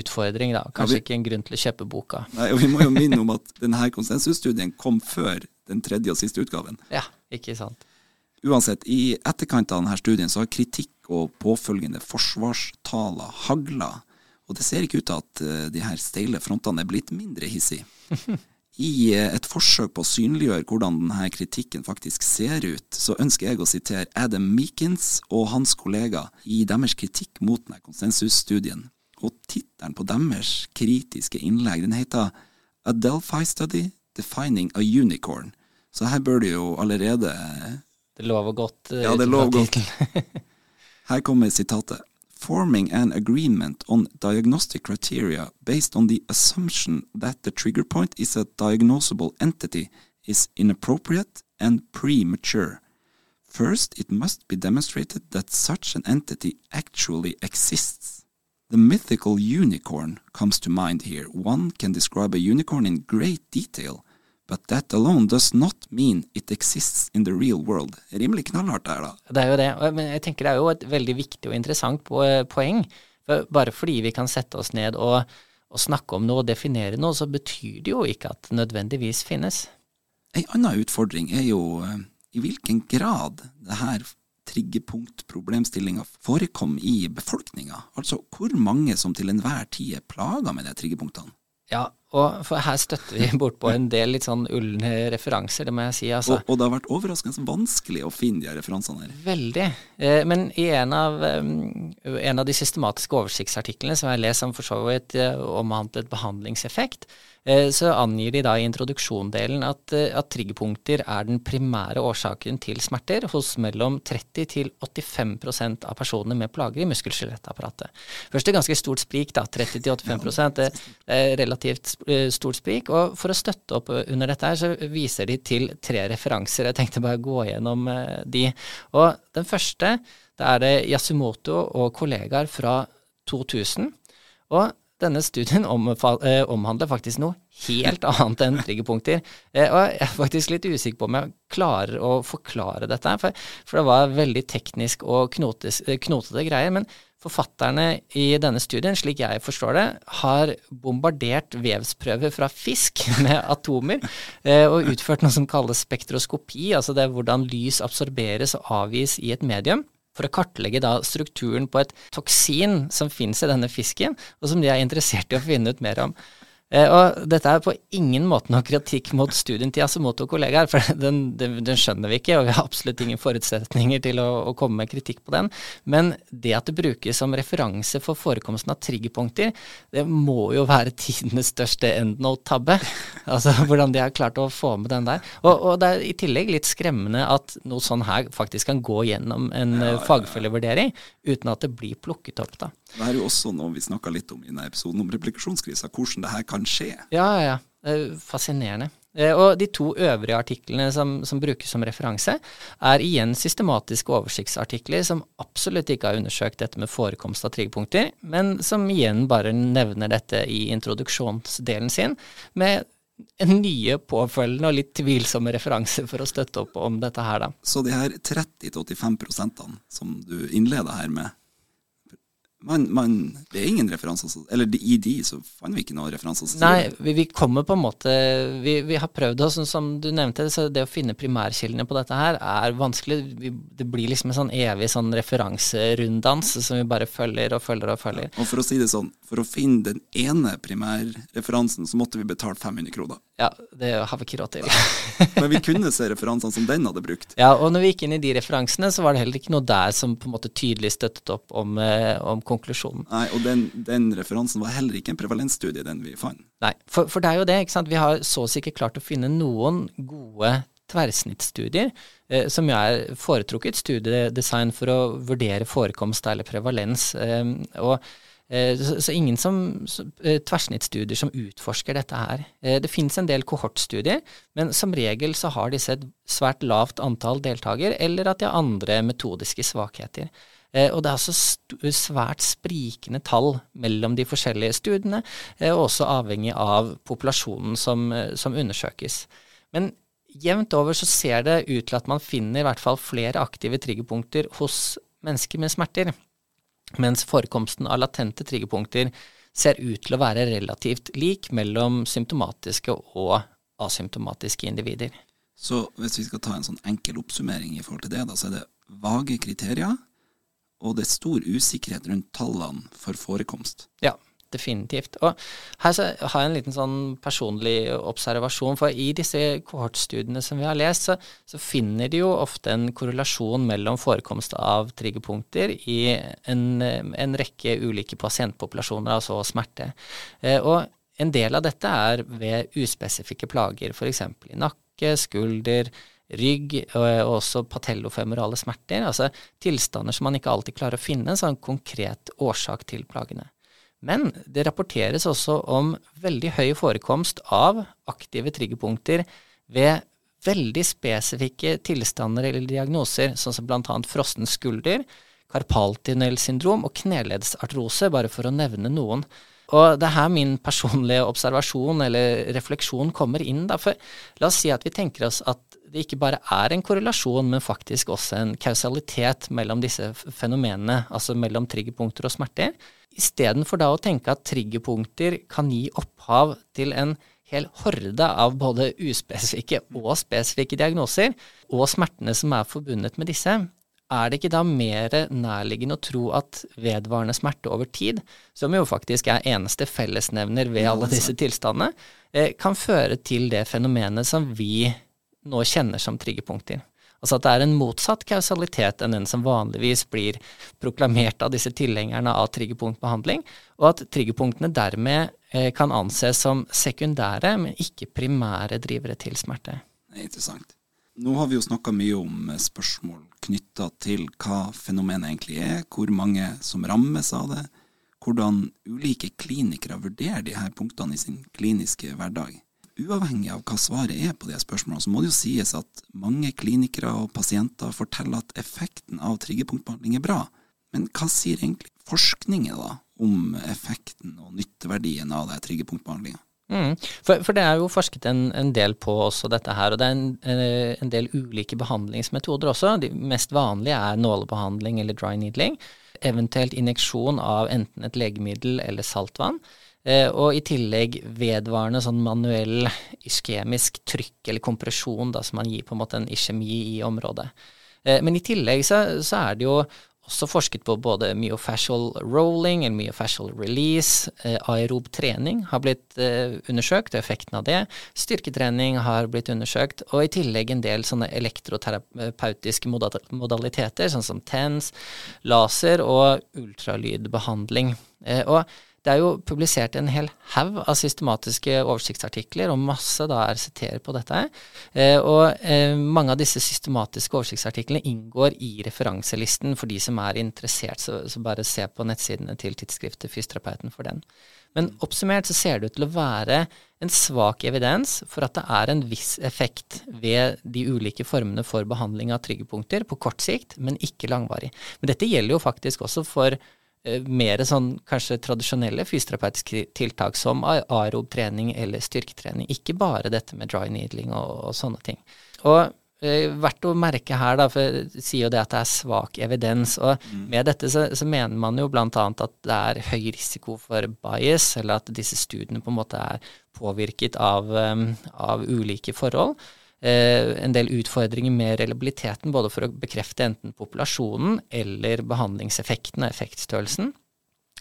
utfordring, da. Kanskje ja, vi, ikke en grunn til å kjøpe boka. Nei, og Vi må jo minne om at denne konsensusstudien kom før den tredje og siste utgaven. Ja, ikke sant. Uansett, i etterkant av denne studien så har kritikk og påfølgende forsvarstaler hagla, og det ser ikke ut til at uh, de her steile frontene er blitt mindre hissige. I uh, et forsøk på å synliggjøre hvordan denne kritikken faktisk ser ut, så ønsker jeg å sitere Adam Meekins og hans kollega i deres kritikk mot denne konsensusstudien. Og tittelen på deres kritiske innlegg den heter A Delphi Study Defining a Unicorn. Så her bør det jo allerede Det lover godt. Uh, ja, det lover godt. her kommer sitatet. Forming an agreement on diagnostic criteria based on the assumption that the trigger point is a diagnosable entity is inappropriate and premature. First, it must be demonstrated that such an entity actually exists. The mythical unicorn comes to mind here. One can describe a unicorn in great detail, But that alone does not mean it exists in the real world. Rimelig knallhardt der, da. Det er jo det. Men jeg tenker det er jo et veldig viktig og interessant poeng. For bare fordi vi kan sette oss ned og, og snakke om noe og definere noe, så betyr det jo ikke at det nødvendigvis finnes. En annen utfordring er jo eh, i hvilken grad det her triggerpunktproblemstillinga forekom i befolkninga. Altså hvor mange som til enhver tid er plaga med de triggerpunktene? Ja, og for her støtter vi bort på en del litt sånn ulne referanser, det må jeg si. Altså. Og, og, det har vært overraskende vanskelig å finne de referansene her. Veldig. Eh, men i en av, um, en av, de systematiske oversiktsartiklene som jeg lest som for så vidt uh, omhandlet behandlingseffekt, Eh, så angir de da i introduksjondelen at, eh, at triggerpunkter er den primære årsaken til smerter hos mellom 30 til 85% av personene med plager i muskel-skjelettapparatet. Først et ganske stort sprik, da. 30 til 85 det er relativt stort sprik. Og for å støtte opp under dette her, så viser de til tre referanser. Jeg tenkte bare å gå gjennom de. Og den første, da er det Yasumoto og kollegaer fra 2000. Og denne studien eh, omhandler faktisk noe helt annet enn triggerpunkter. Eh, og jeg er faktisk litt usikker på om jeg klarer å forklare dette, for, det var veldig teknisk og eh, knotete greier. Men forfatterne i denne studien, slik jeg forstår det, har bombardert vevsprøver fra fisk med atomer, og utført noe som kalles spektroskopi, altså det er hvordan lys absorberes og avgis i et medium for å kartlegge da strukturen på et toksin som finnes i denne fisken, og som de er interessert i å finne ut mer om. Eh, og dette er på ingen måte noe kritikk mot studien som Yasumoto kollegaer, for den, den, den, skjønner vi ikke, og vi har absolutt ingen forutsetninger til å, å, komme med kritikk på den. Men det at det brukes som referanse for forekomsten av triggerpunkter, det må jo være tidenes største endnote-tabbe. Altså hvordan de har klart å få med den der. Og, og, det er i tillegg litt skremmende at noe sånn her faktisk kan gå gjennom en ja, ja, ja. fagfellevurdering uten at det blir plukket opp, da. Det er jo også noe vi snakka litt om i denne episoden om replikasjonskrisa, hvordan det her kan skje. Ja, ja, ja. Fascinerende. Eh, og de to øvrige artiklene som, som, brukes som referanse, er igjen systematiske oversiktsartikler som absolutt ikke har undersøkt dette med forekomst av triggerpunkter, men som igjen bare nevner dette i introduksjonsdelen sin, med nye påfølgende og litt tvilsomme referanser for å støtte opp om dette her, da. Så de her 30-85% som du innleda her med, man, man, det er ingen referanser Eller i de så fant vi ikke noen referanser. Nei, vi, vi, kommer på en måte vi, vi har prøvd oss, som du nevnte, så det å finne primærkildene på dette her er vanskelig. Vi, det blir liksom en sånn evig sånn referanserunddans som vi bare følger og følger og følger. Og for å si det sånn, for å finne den ene primærreferansen, så måtte vi betale 500 kroner. Ja, det har vi ikke råd til. Men vi kunne se referansene som den hadde brukt. Ja, og når vi gikk inn i de referansene, så var det heller ikke noe der som på en måte tydelig støttet opp om, eh, om konklusjonen. Nei, og den, den, referansen var heller ikke en prevalensstudie, den vi fant. Nei, for, for, det er jo det, ikke sant. Vi har så å si ikke klart å finne noen gode tverrsnittstudier, eh, som er foretrukket studiedesign for å vurdere forekomst eller prevalens. Eh, og Eh, så, så, ingen som, så, tverrsnittstudier som utforsker dette her. Eh, det finnes en del kohortstudier, men som regel så har disse et svært lavt antall deltaker, eller at de har andre metodiske svakheter. Og det er altså svært sprikende tall mellom de forskjellige studiene, og også avhengig av populasjonen som, som undersøkes. Men jevnt over så ser det ut til at man finner i hvert fall flere aktive triggerpunkter hos mennesker med smerter mens forekomsten av latente triggerpunkter ser ut til å være relativt lik mellom symptomatiske og asymptomatiske individer. Så hvis vi skal ta en sånn enkel oppsummering i forhold til det, da, så er det vage kriterier, og det er stor usikkerhet rundt tallene for forekomst. Ja, definitivt. Og her har jeg en liten sånn personlig observasjon, for i disse kohortstudiene som vi har lest, så, så, finner de jo ofte en korrelasjon mellom forekomst av triggerpunkter i en, en rekke ulike pasientpopulasjoner, altså smerte. Eh, og en del av dette er ved uspesifikke plager, f.eks. i nakke, skulder, rygg og også patellofemorale smerter, altså tilstander som man ikke alltid klarer å finne en sånn konkret årsak til plagene. Men det rapporteres også om veldig høy forekomst av aktive triggerpunkter ved veldig spesifikke tilstander eller diagnoser, sånn som bl.a. frossen skulder, karpaltunnelsyndrom og kneleddsartrose, bare for å nevne noen. Og det er her min personlige observasjon eller refleksjon kommer inn. Da. For la oss si at vi tenker oss at det ikke bare er en korrelasjon, men faktisk også en kausalitet mellom disse fenomenene, altså mellom triggerpunkter og smerter. Istedenfor da å tenke at triggerpunkter kan gi opphav til en hel horde av både uspesifikke og spesifikke diagnoser, og smertene som er forbundet med disse, er det ikke da mer nærliggende å tro at vedvarende smerte over tid, som jo faktisk er eneste fellesnevner ved alle disse tilstandene, eh, kan føre til det fenomenet som vi nå kjenner som triggerpunkter? Altså at det er en motsatt kausalitet enn den som vanligvis blir proklamert av disse tilhengerne av triggerpunktbehandling, og at triggerpunktene dermed eh, kan anses som sekundære, men ikke primære drivere til smerte. Det er interessant. Nå har vi jo snakka mye om eh, spørsmål knytta til hva fenomenet egentlig er, hvor mange som rammes av det, hvordan ulike klinikere vurderer de her punktene i sin kliniske hverdag uavhengig av hva svaret er på de spørsmålene, så må det jo sies at mange klinikere og pasienter forteller at effekten av triggerpunktbehandling er bra. Men hva sier egentlig forskningen da om effekten og nytteverdien av triggerpunktbehandlinga? Mm. For, for, det er jo forsket en, en, del på også dette her, og det er en, eh, en, del ulike behandlingsmetoder også. De mest vanlige er nålebehandling eller dry needling, eventuelt injeksjon av enten et legemiddel eller saltvann. Eh, og i tillegg vedvarende sånn manuell iskemisk trykk eller kompresjon da, som man gir på en måte en iskjemi i området. Eh, men i tillegg så, så, er det jo også forsket på både myofascial rolling eller myofascial release. Eh, aerob trening har blitt undersøkt, og effekten av det. Styrketrening har blitt undersøkt, og i tillegg en del sånne elektroterapeutiske modaliteter, sånn som TENS, laser og ultralydbehandling. og det er jo publisert en hel haug av systematiske oversiktsartikler, og masse da RCT-er på dette. Eh, og eh, mange av disse systematiske oversiktsartiklene inngår i referanselisten for de som er interessert, så, så bare se på nettsidene til tidsskriftet Fysioterapeuten for den. Men oppsummert så ser det ut til å være en svak evidens for at det er en viss effekt ved de ulike formene for behandling av tryggepunkter på kort sikt, men ikke langvarig. Men dette gjelder jo faktisk også for mer sånn kanskje tradisjonelle fysioterapeutiske tiltak som aerob trening eller styrketrening, ikke bare dette med dry needling og, og sånne ting. Og eh, verdt å merke her, da, for jeg sier jo det at det er svak evidens, og mm. med dette så, så, mener man jo bl.a. at det er høy risiko for bias, eller at disse studiene på en måte er påvirket av, um, av ulike forhold. Eh, en del utfordringer med reliabiliteten, både for å bekrefte enten populasjonen eller behandlingseffekten og effektstørrelsen.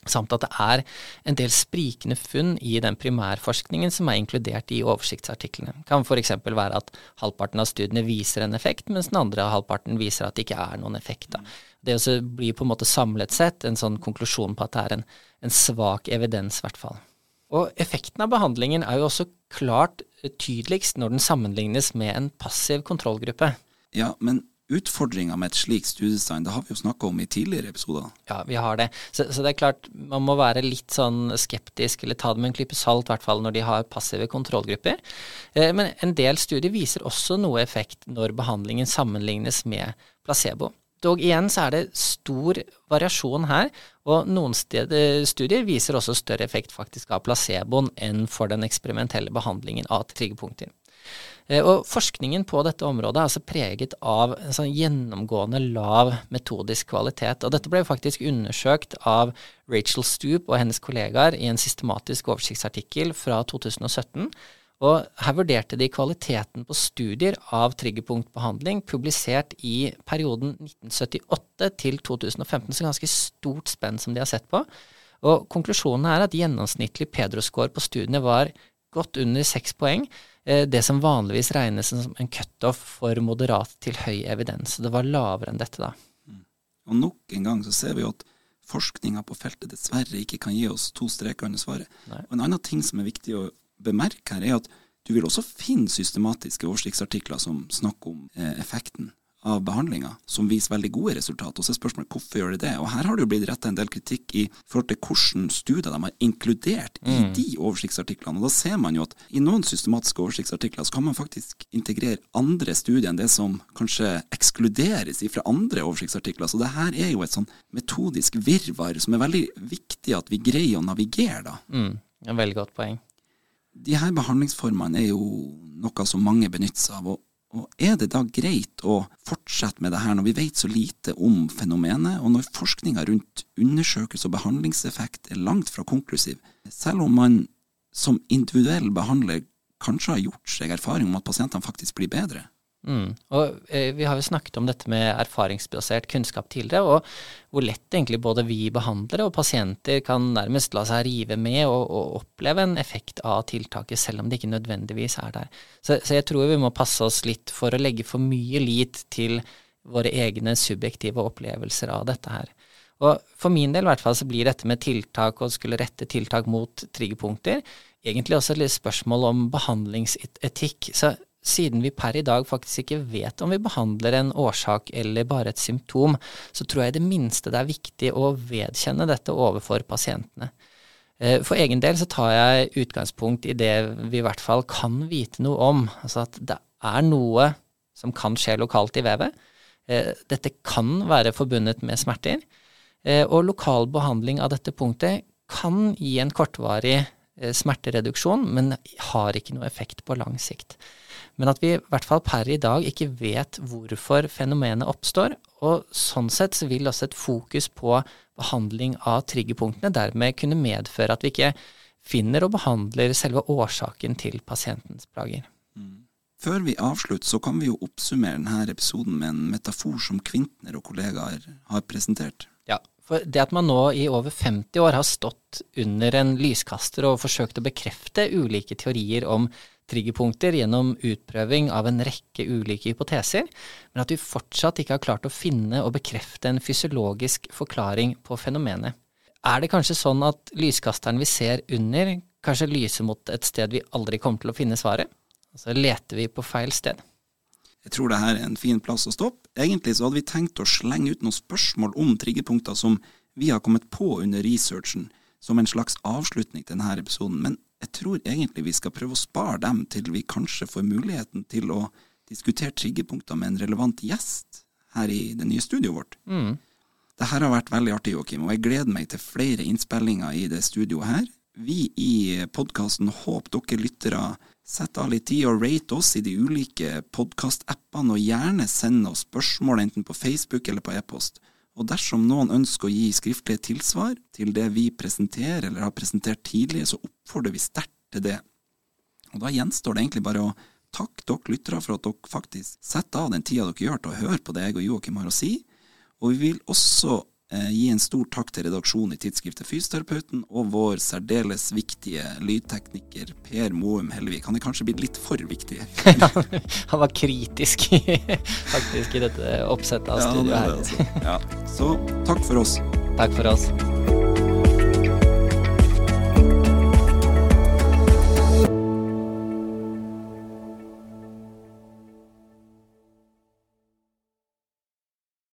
Samt at det er en del sprikende funn i den primærforskningen som er inkludert i oversiktsartiklene. Det kan f.eks. være at halvparten av studiene viser en effekt, mens den andre halvparten viser at det ikke er noen effekt. Da. Det blir på en måte samlet sett en sånn konklusjon på at det er en, en svak evidens, i hvert fall. Og effekten av behandlingen er jo også klart tydeligst når den sammenlignes med en passiv kontrollgruppe. Ja, men utfordringer med et slikt studiedesign, det har vi jo snakka om i tidligere episoder. Ja, vi har det. Så, så, det er klart, man må være litt sånn skeptisk, eller ta det med en klype salt, i hvert fall når de har passive kontrollgrupper. Eh, men en del studier viser også noe effekt når behandlingen sammenlignes med placebo. Dog igjen så er det stor variasjon her, og noen steder, studier viser også større effekt faktisk av placeboen enn for den eksperimentelle behandlingen av triggerpunkter. Eh, og forskningen på dette området er altså preget av en sånn gjennomgående lav metodisk kvalitet. Og dette ble faktisk undersøkt av Rachel Stoop og hennes kollegaer i en systematisk oversiktsartikkel fra 2017. Og her vurderte de kvaliteten på studier av triggerpunktbehandling publisert i perioden 1978 til 2015, så ganske stort spenn som de har sett på. Og konklusjonen er at gjennomsnittlig Pedro-score på studiene var godt under seks poeng, Eh, det som vanligvis regnes som en cutoff for moderat til høy evidens. Det var lavere enn dette, da. Mm. Og nok en gang så ser vi at forskninga på feltet dessverre ikke kan gi oss to streker under svaret. Nei. Og En annen ting som er viktig å bemerke her, er at du vil også finne systematiske oversiktsartikler som snakker om eh, effekten av behandlinga som viser veldig gode resultater. Og så er spørsmålet hvorfor gjør de det? Og her har det jo blitt retta en del kritikk i forhold til hvordan studier de har inkludert i mm. de oversiktsartiklene. Og da ser man jo at i noen systematiske oversiktsartikler så kan man faktisk integrere andre studier enn det som kanskje ekskluderes fra andre oversiktsartikler. Så det her er jo et sånn metodisk virvar som er veldig viktig at vi greier å navigere, da. Mm. Veldig godt poeng. De her behandlingsformene er jo noe som mange benytter seg av. og og Er det da greit å fortsette med det her når vi vet så lite om fenomenet, og når forskninga rundt undersøkelse og behandlingseffekt er langt fra konklusiv, selv om man som individuell behandler kanskje har gjort seg erfaring om at pasientene faktisk blir bedre? Mm. Og eh, Vi har jo snakket om dette med erfaringsbasert kunnskap tidligere, og hvor lett egentlig både vi behandlere og pasienter kan nærmest la seg rive med og, og oppleve en effekt av tiltaket, selv om det ikke nødvendigvis er der. Så, så, jeg tror vi må passe oss litt for å legge for mye lit til våre egne subjektive opplevelser av dette her. Og For min del i hvert fall så blir dette med tiltak og skulle rette tiltak mot triggerpunkter egentlig også et spørsmål om behandlingsetikk. Så siden vi per i dag faktisk ikke vet om vi behandler en årsak eller bare et symptom, så tror jeg i det minste det er viktig å vedkjenne dette overfor pasientene. Eh, for egen del så tar jeg utgangspunkt i det vi i hvert fall kan vite noe om. Altså at det er noe som kan skje lokalt i vevet. Eh, dette kan være forbundet med smerter. Eh, og lokal behandling av dette punktet kan gi en kortvarig smertereduksjon, men har ikke noe effekt på lang sikt men at vi i hvert fall per i dag ikke vet hvorfor fenomenet oppstår. Og sånn sett så vil også et fokus på behandling av triggerpunktene dermed kunne medføre at vi ikke finner og behandler selve årsaken til pasientens plager. Mm. Før vi avslutter, så kan vi jo oppsummere denne episoden med en metafor som Kvintner og kollegaer har presentert. Ja, for det at man nå i over 50 år har stått under en lyskaster og forsøkt å bekrefte ulike teorier om triggerpunkter gjennom utprøving av en rekke ulike hypoteser, men at vi fortsatt ikke har klart å finne og bekrefte en fysiologisk forklaring på fenomenet. Er det kanskje sånn at lyskasteren vi ser under, kanskje lyser mot et sted vi aldri kommer til å finne svaret? Så leter vi på feil sted. Jeg tror det her er en fin plass å stoppe. Egentlig så hadde vi tenkt å slenge ut noen spørsmål om triggerpunkter som vi har kommet på under researchen, som en slags avslutning til denne episoden. Men jeg tror egentlig vi skal prøve å spare dem til vi kanskje får muligheten til å diskutere triggerpunkter med en relevant gjest her i det nye studioet vårt. Mm. Det her har vært veldig artig, Joakim, og jeg gleder meg til flere innspillinger i det studioet her. Vi i podkasten håper dere lyttere setter av litt tid og rate oss i de ulike podkastappene, og gjerne send oss spørsmål enten på Facebook eller på e-post. Og dersom noen ønsker å gi skriftlige tilsvar til det vi presenterer eller har presentert tidligere, så oppfordrer vi sterkt til det. Og da gjenstår det egentlig bare å takke dere lyttere for at dere faktisk setter av den tida dere gjør til å høre på det jeg og Joakim har å si. Og vi vil også gi en stor takk til redaksjonen i tidsskriftet Fysioterapeuten og vår særdeles viktige lydtekniker Per Moum Hellevik. Han er kanskje blitt litt for viktig. Han var kritisk faktisk i dette oppsettet av ja, studioet her. Altså. Ja. Så takk for oss. Takk for oss.